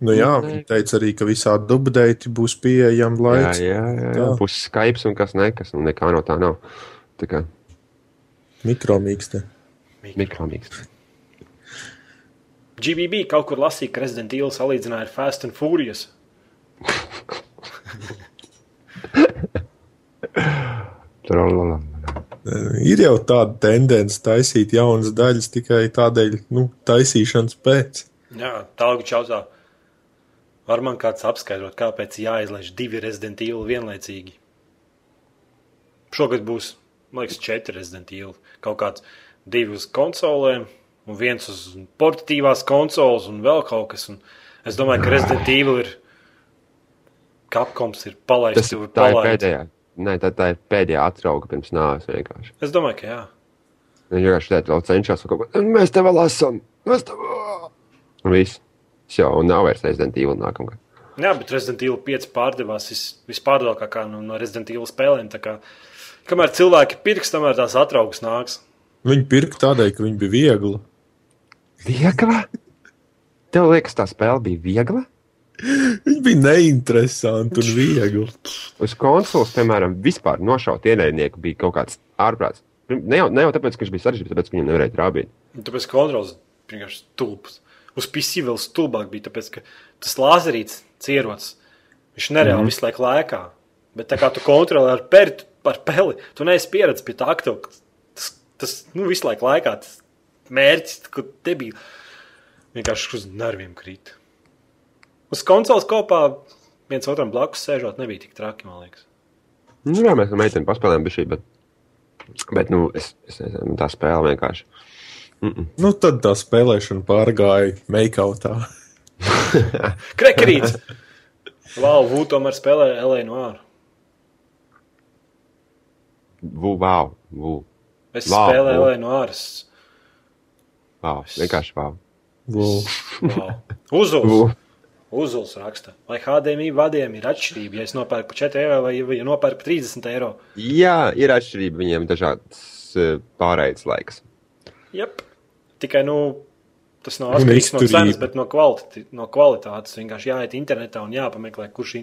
Nu, jā, viņi teica arī, ka visādi dubdeiti būs pieejami Jā, laiks. jā, jā, jā. Tā. Būs Skype un kas nekas, un nekā no tā nav. Tā kā Mikromīksti. mikromīks. GBB kaut kur lasīja, ka Resident Evil salīdzināja ar Fast and Furious. Trolala. Ir jau tāda tendence taisīt jaunas daļas tikai tādēļ, nu, taisīšanas pēc. Jā, tālāk čautā. Var man kāds apskaidrot, kāpēc jāizlaiž divi Resident Evil vienlaicīgi? Šogad būs, man liekas, četri Resident Evil. Kaut kāds divi uz konsolēm, un viens uz portatīvās konsoles, un vēl kaut kas. Un es domāju, ka Resident Evil ir. Capcoms ir Tas palaists. ir, jau tā ir pēdējā. Nē, tā, tā ir pēdējā atrauga pirms nāves vienkārši. Es domāju, ka jā. Viņš vienkārši tādā vēl cenšas kaut ko. Mēs tev vēl esam! Mēs tev! Un viss. Jau, un nav vairs Resident Evil nākamgad. Jā, bet Resident Evil 5 pārdevās vis, vispārdevākākā no, no Resident Evil spēlēm. tā Kā, kamēr cilvēki pirks, tamēr tās atraugas nāks. Viņi pirka tādēļ, ka viņi bija viegli. Viegla? Tev liekas, tā spēle bija viegla? Viņi bija neinteresanti un viegli. Uz konsoles, piemēram, vispār nošaut ienaidnieku bija kaut kāds ārprāts. Ne jau, ne jau tāpēc, ka viņš bija sarežģīts, bet tāpēc, ka viņam nevarēja trāpīt. Un Tāpēc kontrols vienkārši stulbs. Uz PC vēl stulbāk bija, tāpēc, ka tas lāzerīts cierots, viņš nereāli mm -hmm. visu laiku lēkā. Bet tā kā tu kontrolē ar, peri, ar peli, tu neesi pieredzējis pie tā aktu. Tas, tas nu, visu laiku lēkā, tas mērķis, ka te bija vienkārši uz nerviem krīt. Uz konsoles kopā viens otram blakus sēžot, nebija tik traki, man liekas. Nu, jā, mēs ar meiteni paspēlējām bišķi, bet, bet nu, es, es nezinu, tā spēle vienkārši. Nu, tad tā spēlēšana pārgāja make-outā. Krekerīts! Wow, Vū tomēr spēlē Elēnu no ārā. Vū, wow, vū, Es Wow, spēlēju wow. Elēnu no ārā. Wow, vienkārši wow. Wow. Wow. Uzuls. Uzuls raksta, vai HDMI vadiem ir atšķirība, ja es nopērku par 4 eiro vai ja nopērku par 30 eiro. Jā, ir atšķirība viņiem dažādas uh, pārējais laiks. Jep. Tikai, nu, tas nav atkarīgs no cenas, bet no, kvaliti, no kvalitātes. Vienkārši jāiet internetā un jāpameklē, kurš,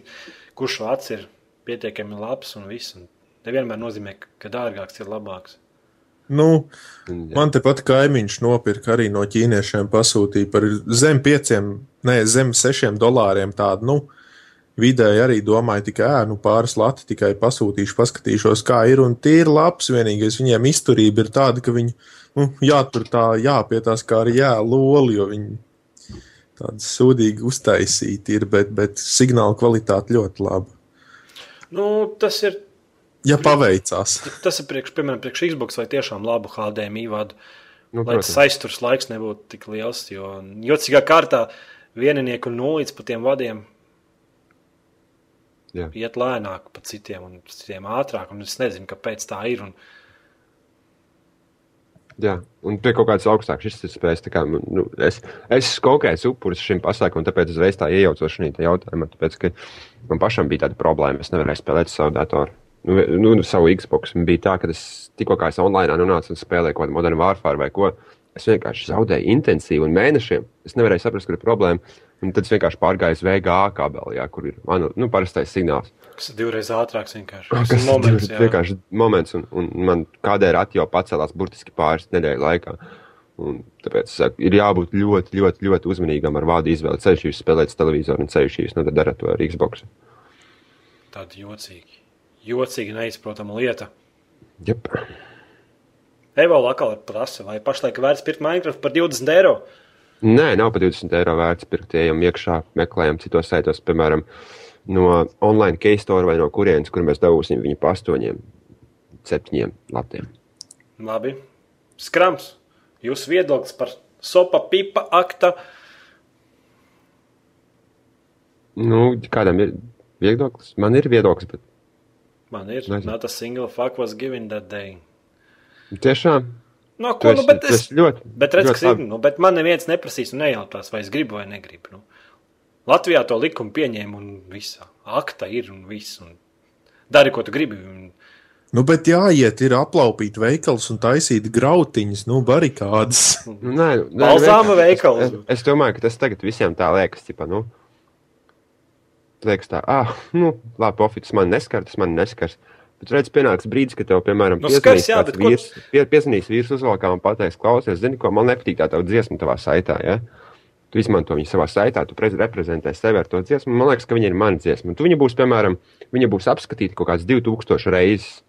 kurš vats ir pietiekami labs un viss. Un nevienmēr nozīmē, ka dārgāks ir labāks. Nu, man te pat kaimiņš nopirka arī no ķīniešiem, pasūtīja par zem pieciem, ne zem sešiem dolāriem tādu, nu, vidēji arī domāju, tikai ē, nu, pāris lati tikai pasūtīšu, paskatīšos, kā ir. Un tie ir labs, vienīgais viņiem izturība ir tāda, ka viņi nu, jātur tā, jāpietās kā arī jēloli, jo viņi tādi sūdīgi uztaisīti ir, bet, bet signāla kvalitāte ļoti laba. Nu, tas ir Ja paveicās. Tas ir priekš, piemēram, priekš Xbox vai tiešām labu HDMI vadu. Nu, lai tas aizturs laiks nebūtu tik liels, jo jocīgā kārtā vieninieku un nulīdz pa tiem vadiem Jā. iet lēnāk pa citiem un citiem ātrāk, un es nezinu, kāpēc tā ir. Un... Jā, un pie kaut kādas augstākas izspējas. Kā, nu, es es konkrēts upuris šim pasākumam, tāpēc es reiz tā iejaucos šajā jautājumā, tāpēc, ka man pašam bija tāda problēma, es nevarēju spēlēt savu datoru nu, nu, savu Xbox. Bija tā, ka es tikko kā es online nonācu un spēlēju kaut kādu modernu vārfāru vai ko. Es vienkārši zaudēju intensīvi un mēnešiem. Es nevarēju saprast, kur ir problēma. Un tad es vienkārši pārgāju uz VGA kabeli, jā, kur ir manu nu, parastais signāls. Tas ir divreiz ātrāks. Vienkārši. Tas ir moments, jā. vienkārši moments, un, un man kādēļ rati jau pacēlās burtiski pāris nedēļu laikā. Un tāpēc saku, ir jābūt ļoti, ļoti, ļoti uzmanīgam ar vārdu izvēli. Ceļš jūs spēlēt televizoru un ceļš jūs nu, darat to ar Xbox. Tādi jocīgi jocīga, neizprotama lieta. Yep. Evolūcija atkal ir prasa, vai pašlaik vērts pirkt Minecraft par 20 eiro? Nē, nav par 20 eiro vērts pirkt. Ejam iekšā, meklējam citos saitos, piemēram, no online case store vai no kurienes, kur mēs dabūsim viņu pa 8, 7 latiem. Labi. Skrams, jūsu viedoklis par sopa pipa akta? Nu, kādam ir viedoklis? Man ir viedoklis, bet Man ir. Nezinu. Not a single fuck was given that day. Tiešām. No, ko, nu, bet es, ļoti, bet redz, ļoti ir, nu, bet man neviens neprasīs un nejautās, vai es gribu vai negribu. Nu. Latvijā to likumu pieņēma un viss. Akta ir un viss. Un dari, ko tu gribi. Un... Nu, bet jāiet, ir aplaupīt veikals un taisīt grautiņas, nu, barikādas. Nu, nē, nē, Balzāma veikals. Es, es domāju, ka tas tagad visiem tā liekas, tipa, nu, liekas, tā, ah, nu, labi, profits man neskar, tas man neskars. Bet redz, pienāks brīdis, kad tev, piemēram, nu, skars, jā, vīrs, ko... pie, piezinīs vīrs uzvalkā un pateiks, klausies, zini, ko man nepatīk tā tava dziesma tavā saitā, ja? Tu izmanto viņu savā saitā, tu reprezentē sevi ar to dziesmu. Man liekas, ka viņa ir mana dziesma. Tu viņa būs, piemēram, viņa būs apskatīta kaut kāds 2000 reizes.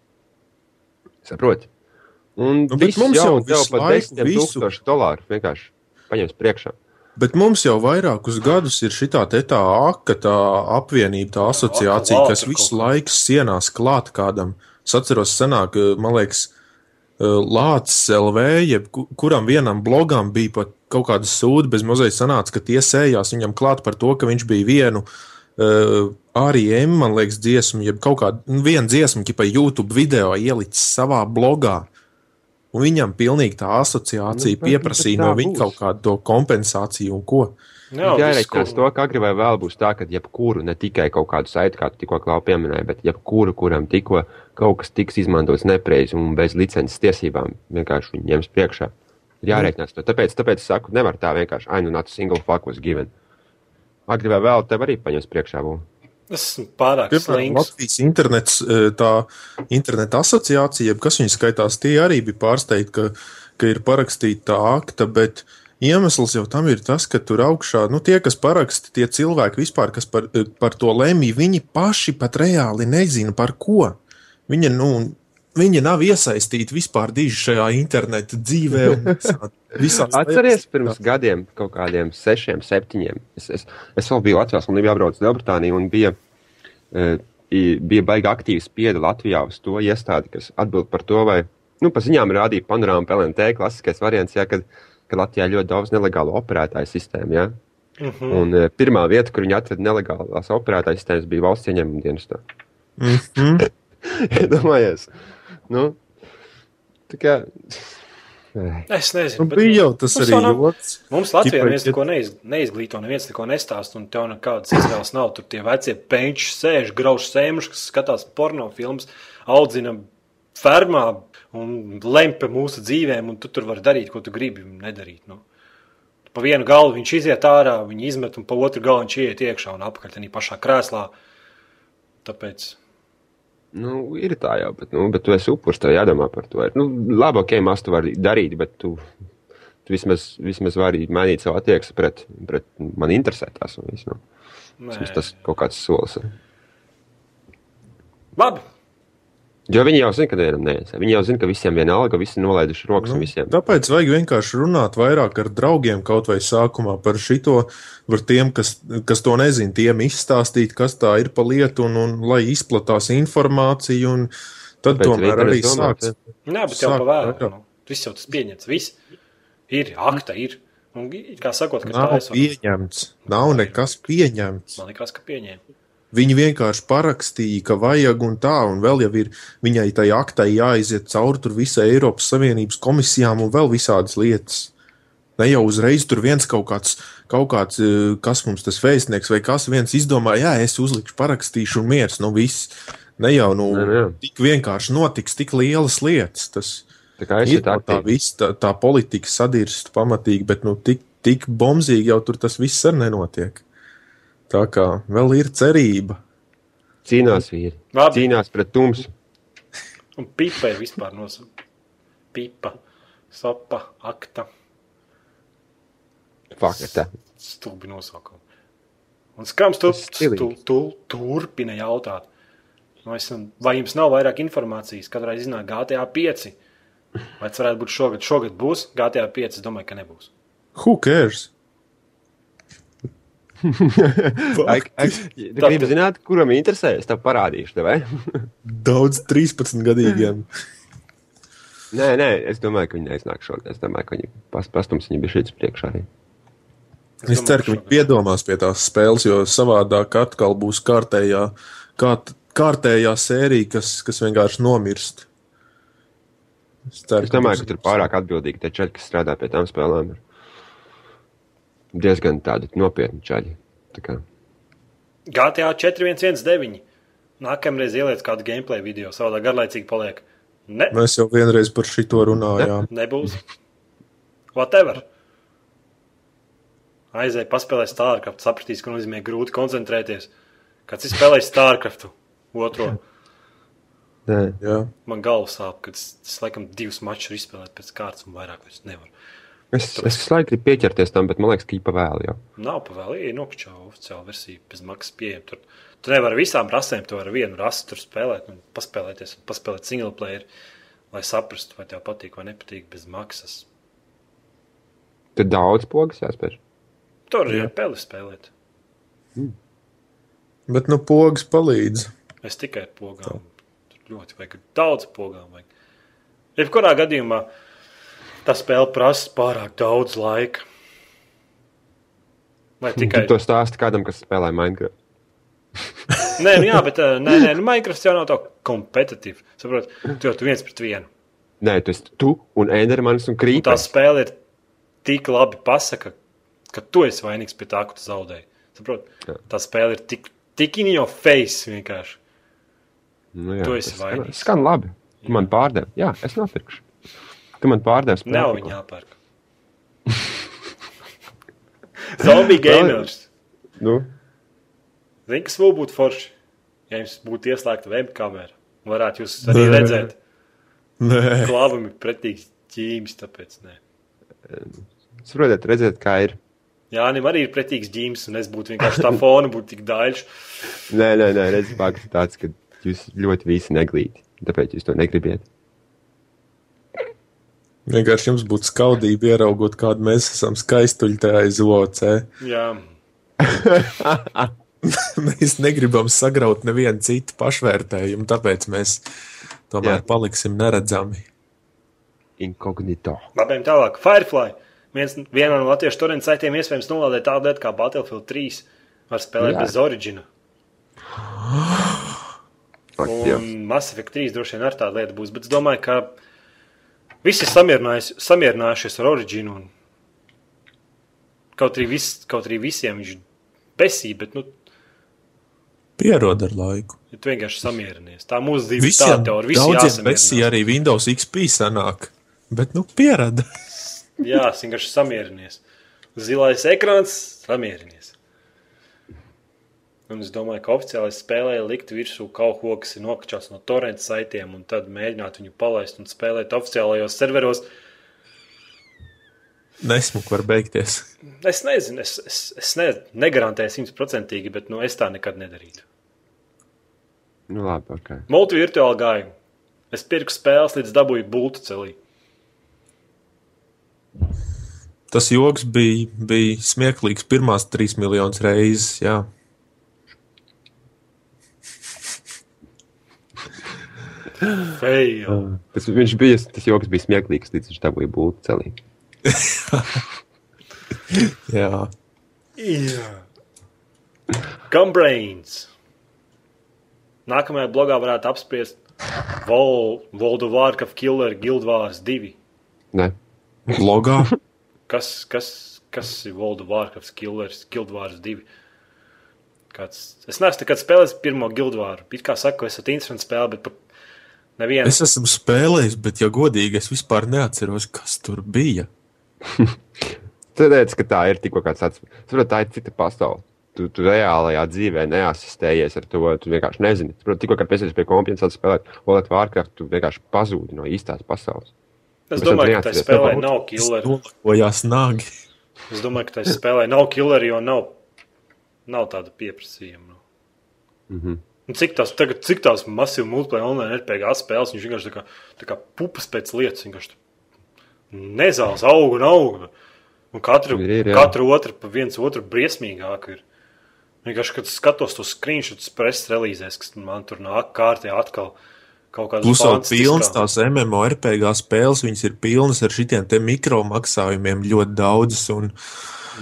Saproti? Un nu, viss mums jau ir par 10 tūkstošu dolāru vienkārši paņems priekšā. Bet mums jau vairākus gadus ir šī tā aka, tā apvienība, tā asociācija, kas visu laiku sienās klāt kādam. Es atceros, senāk, man liekas, Lācis LV, jeb kuram vienam blogam bija pat kaut kāda sūda bez mazliet sanāca, ka tie sējās viņam klāt par to, ka viņš bija vienu uh, arī M, man liekas, dziesmu, jeb kaut kādu nu, dziesmu, pa YouTube video ielicis savā blogā. Un viņam pilnīgi tā asociācija nu, pieprasīja no viņa kaut kādu to kompensāciju un ko. Jā, jāreikinās to, ka agri vai vēl būs tā, ka jebkuru, ne tikai kaut kādu saiti, kā tu tikko klau pieminēji, bet jebkuru, kuram tikko kaut kas tiks izmantots nepreiz un bez licences tiesībām, vienkārši viņi ņems priekšā. Ir jāreikinās to. Tāpēc, tāpēc es saku, nevar tā vienkārši, ai, nu, a single fuck was given. Agri vai vēl tev arī paņems priekšā būs. Tas ir pārāk slings. Latvijas internets, e, tā interneta asociācija, kas viņa skaitās, tie arī bija pārsteigti, ka, ka ir parakstīta tā akta, bet iemesls jau tam ir tas, ka tur augšā, nu tie, kas paraksta, tie cilvēki vispār, kas par, e, par to lemj, viņi paši pat reāli nezina par ko. Viņa, nu, Viņa nav iesaistīta vispār diži šajā interneta dzīvē. Visā, Atcerieties, pirms gadiem, kaut kādiem sešiem, septiņiem. Es, es, es vēl biju Latvijā, man bija jābrauc uz Lielbritāniju un bija, uh, bija baigi aktīvi spieda Latvijā uz to iestādi, kas atbild par to, vai, nu, pa ziņām rādīja panorāmu PLNT klasiskais variants, jā, kad, kad Latvijā ļoti daudz nelegālu operētāju sistēmu, jā. Uh mhm. -huh. Un uh, pirmā vieta, kur viņi atveda nelegālās operētāju sistēmas, bija valsts ieņēmuma dienestā. Mm -hmm. Iedomājies! Nu, tā kā. Es nezinu, Nu, bija jau tas mums arī nav- joks. Mums Latvijā neviens neko neiz, neizglīto, neviens neko nestāst, un tev nekādas izvēles nav. Tur tie vecie penči sēž, grauž sēmuši, kas skatās porno filmas, audzina fermā un lem par mūsu dzīvēm, un tu tur vari darīt, ko tu gribi nedarīt. Nu. Pa vienu galu viņš iziet ārā, viņi izmet, un pa otru galu viņš iet iekšā un apakaļ tajā pašā krēslā. Tāpēc Nu, ir tā jau, bet, nu, bet tu esi upurs, tev jādomā par to. Nu, labi, ok, maz tu vari darīt, bet tu, tu vismaz, vismaz vari mainīt savu attieksmi pret, pret man interesē tas. Un viss, nu. tas kaut kāds solis. labi. Jo viņi jau zina, ka nevienam neiesē. Viņi jau zina, ka visiem vienalga, visi nolaiduši rokas un visiem. Tāpēc vajag vienkārši runāt vairāk ar draugiem, kaut vai sākumā par šito, par tiem, kas, kas to nezina, tiem izstāstīt, kas tā ir pa lietu, un, un lai izplatās informācija, un tad Tāpēc tomēr ir arī sāks. Nē, bet jau Sāk, pa vēlu. jā. Nu. Viss jau tas pieņemts. Viss ir, akta ir. Un, kā sakot, ka Nav tā esot- pieņemts, nav nekas pieņemts. Man liekas, ka pieņēma. Viņi vienkārši parakstīja, ka vajag un tā, un vēl jau ir viņai tai aktai jāiziet cauri visai Eiropas Savienības komisijām un vēl visādas lietas. Ne jau uzreiz tur viens kaut kāds, kaut kāds eh, kas mums tas vēstnieks vai kas viens izdomāja, jā, es uzlikšu, parakstīšu un miers, nu viss. Ne jau nu, Nē, nē. tik vienkārši notiks tik lielas lietas. Tas Tā ir tā tā, viss, tā, tā politika sadirst pamatīgi, bet nu, tik, tik bombzīgi jau tur tas viss arī nenotiek. Tā kā vēl ir cerība. cīnās vīri. Labi. Cīnās pret tumsu. Un pipa ir vispār nosaucta. Pipa, sopa, akta. Fakta. Stulbi nosaukumi. Un skrams tu, tu, tu, turpina jautāt. Nu, esam, vai jums nav vairāk informācijas? Katrai iznāk GTA 5. Vai tas varētu būt šogad? Šogad būs GTA 5. Es domāju, ka nebūs. Who cares? Gribi zināt, kuram interesē? Es tev parādīšu, tev, vai? Daudz 13 gadīgiem. Nē, nē, es domāju, ka viņi neiznāk šogad. Es domāju, ka viņi pas, pastums viņu bija šīs priekšā arī. Es ceru, ka viņi piedomās pie tās spēles, jo savādāk atkal būs kārtējā, kārt, kārtējā sērija, kas, kas vienkārši nomirst. Es, ceru, Es domāju, būs- ka tur pārāk atbildīgi tie čaļi, kas strādā pie tām spēlēm. Ir diezgan tādi nopietni čaļi. Tā kā, GTA 4119. Nākamreiz ieliec kādu gameplay video, savādāk garlaicīgi paliek. Ne, Mēs jau vienreiz par šito runājām. nebūs. Whatever. Aizēj, paspēlē StarCraft, sapratīs, ka nozīmē grūti koncentrēties. Kāds ir spēlējis StarCraft? Otro. nē, Jā. Man galva sāp, ka es, es laikam divus mačus ir izspēlējis pēc kārtas un vairāk vairs nevaru. Es, es laiku gribu pieķerties tam, bet man liekas, ka īpa vēl jau. Nav pa vēl, ir nokļuva oficiāla versija, bez maksas pieejama. Tur, tu nevari visām rasēm, tu vari vienu rasi tur spēlēt un paspēlēties, un paspēlēt single player, lai saprastu, vai tev patīk vai nepatīk bez maksas. Tur daudz pogas jāspēj. Tur ir peli spēlēt. Bet nu pogas palīdz. Es tikai ar pogām. Tur ļoti vajag daudz pogām. Vajag. Jebkurā gadījumā tā spēle prasa pārāk daudz laika. Vai tikai Tu to stāsti kādam, kas spēlē Minecraft. Nē, nu jā, bet uh, nē, nē, nu Minecraft jau nav tā kompetitīva. Saprot, tu jau tu viens pret vienu. Nē, tu esi tu un Endermanis un Un tā spēle ir tik labi pasaka, ka tu esi vainīgs pie tā, ka tu zaudēji. Saprot, Jā. tā spēle ir tik, tik in your face vienkārši. Nu, jā, Tu esi vainīgs. skan- labi. Tu man pārdevi. Jā, es nopirkšu. Tu man pārdevi spēli. Nav viņa jāpērk. Zombie gamers. Nu, Zini, kas vēl būtu forši, ja jums būtu ieslēgta webkamera. Varētu jūs arī Nē. redzēt. Nē, Klāvam ir pretīgs ģīmis, tāpēc nē. varat redzēt, kā ir. Jā, viņam arī ir pretīgs ģīmis, un es būtu vienkārši tā fona, būtu tik daļš. Nē, nē, nē redziet, fakts tāds, ka jūs ļoti visi neglīti. Tāpēc jūs to negribiet. Vienkārši jums būtu skaudība ieraugot, kādu mēs esam skaistuļi tajā aiz locē. Jā, Mēs negribam sagraut nevienu citu pašvērtējumu, tāpēc mēs tomēr Jā. paliksim neredzami. Inkognito. labi, tālāk. Firefly. Viens, vienā no latviešu torrents saitiem iespējams nolādēt tādu lietu kā Battlefield 3. Var spēlēt Jā. bez origina. Un Mass Effect 3 droši vien ar tādu lietu būs. Bet es domāju, ka Visi ir samierinājušies ar Originu. Un... Kaut, arī vis, kaut arī visiem viņš besīja, bet nu, Pierod ar laiku. ja tu vienkārši samierinies. Tā mūsu dzīve ir Visiem tāda teorija. Visi daudziem jāsamierinās. arī Windows XP sanāk. Bet, nu, pierada. Jā, vienkārši samierinies. Zilais ekrāns, samierinies. Un es domāju, ka oficiāli spēlēja likt virsū kaut ko, kas ir nokačāts no torrent saitiem, un tad mēģināt viņu palaist un spēlēt oficiālajos serveros. Nesmuki var beigties. Es nezinu, es, es, es ne, negarantēju simtprocentīgi, bet nu, es tā nekad nedarītu. Nu, labi, ok. Multivirtuāli gāju. Es pirku spēles, līdz dabūju būtu celī. Tas joks bija, bija smieklīgs pirmās trīs miljonas reizes. Jā. Feja. Tas, viņš bija, tas joks bija smieklīgs, līdz viņš dabūja būtu celī. Jā. Jā. Gumbrains. Nākamajā blogā varētu apspriest Vol, World of Warcraft Killer Guild Wars 2. Nē, Logā. Kas, kas, kas ir World of Warcraft Killers Guild Wars 2? Kāds, es neesmu nekad spēlējis pirmo Guild Waru. It kā saku, es esmu interesants spēle, bet pa nevienu. Es esmu spēlējis, bet, ja godīgi, es vispār neatceros, kas tur bija. tu redzi, ka tā ir tikko kāds tāds. Saprot, tā ir cita pasaule. Tu, tu reālajā dzīvē neasistējies ar to. Tu vienkārši nezini. Saprot, tikko, kad pēc pie kompānijas sāc spēlēt World of Warcraft, tu vienkārši pazūdi no īstās pasaules. Es tam domāju, ka tā spēlē nav killer. Nolakojās nāgi. Es domāju, ka tā spēlē nav killer, jo nav, nav tāda pieprasījuma. Mm -hmm. Un cik tās, tagad, cik tās masīvas multiplayer online RPG spēles, viņš vienkārši tā kā, tā kā pupas pēc lietas, vienkārši nezāles aug un aug. Un katru, Ir, ir, jā. katru otru pa viens otru briesmīgāk ir. Vienkārši, kad skatos tos screenshots preses relīzēs, kas man tur nāk kārtē atkal Plus vēl pilns tās MMORPG spēles, viņas ir pilnas ar šitiem te mikromaksājumiem ļoti daudzas, un,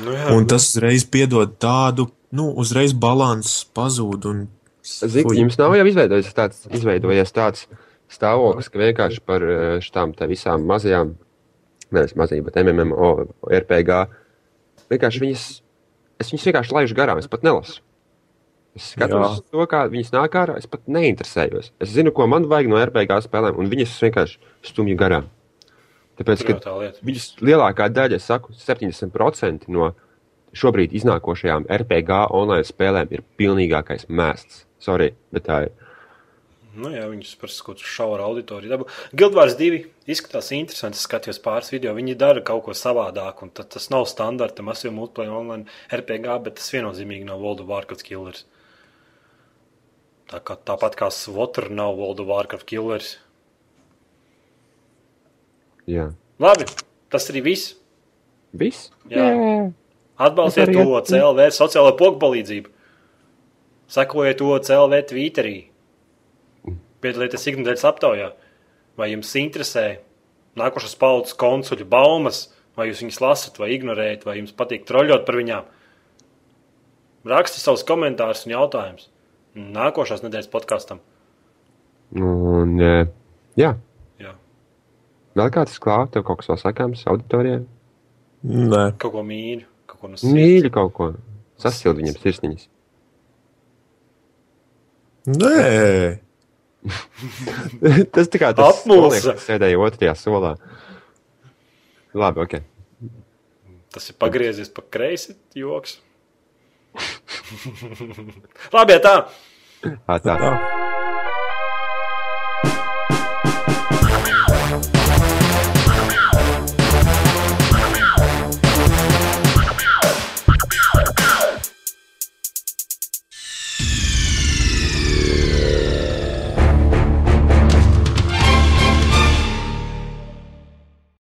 Nu, jā, un tas uzreiz piedod tādu, nu, uzreiz balans pazūd, un Zini, Fui. jums nav jau izveidojies tāds, izveidojies tāds stāvoklis, ka vienkārši par eh, te visām mazajām, nevis mazajām, bet MMO, RPG, vienkārši viņas, es viņas vienkārši laižu garām, es pat nelasu. Es skatos to, kā viņas nāk ārā, es pat neinteresējos. Es zinu, ko man vajag no RPG spēlēm, un viņas vienkārši stumju garām. Tāpēc, ka tā. Viņas lielākā daļa, es saku, 70% no šobrīd iznākošajām RPG online spēlēm ir pilnīgākais mēsts. Sorry, bet tā ir. Nu, jā, viņus par kaut kādu šauru auditoriju dabū. Guildvārs 2 izskatās interesanti. Es skatījos pāris video. Viņi dara kaut ko savādāk. un tad Tas nav standarta masīva multiplayer online RPG, bet tas viennozīmīgi nav World of Warcraft killers. Tā kā, tāpat kā Svotra nav World of Warcraft killers. Jā. Labi, tas arī viss. Viss? Jā. Atbalstiet to arī- CLV sociālo pogu palīdzību. Sekojiet to CLV Twitterī. Piedalieties ikdienas aptaujā. Vai jums interesē nākošās paudzes konsuļu baumas, vai jūs viņus lasat, vai ignorējat, vai jums patīk troļļot par viņām? Rakstiet savus komentārus un jautājumus. Nākošās nedēļas podkāstam. Un, eh, jā. Jā. Vēl kāds klāt, tev kaut kas vēl sakāms auditorijai? nē, Kaut ko mīļu, kaut ko no sirds. Mīļi kaut ko. Sasildi viņam sirsniņas. nē. tas tā kā tas Apmulsa. sēdēja otrajā solā. Labi, ok. Tas ir pagriezies pa kreisi joks. Labi, ja tā. Ā, tā. Tā.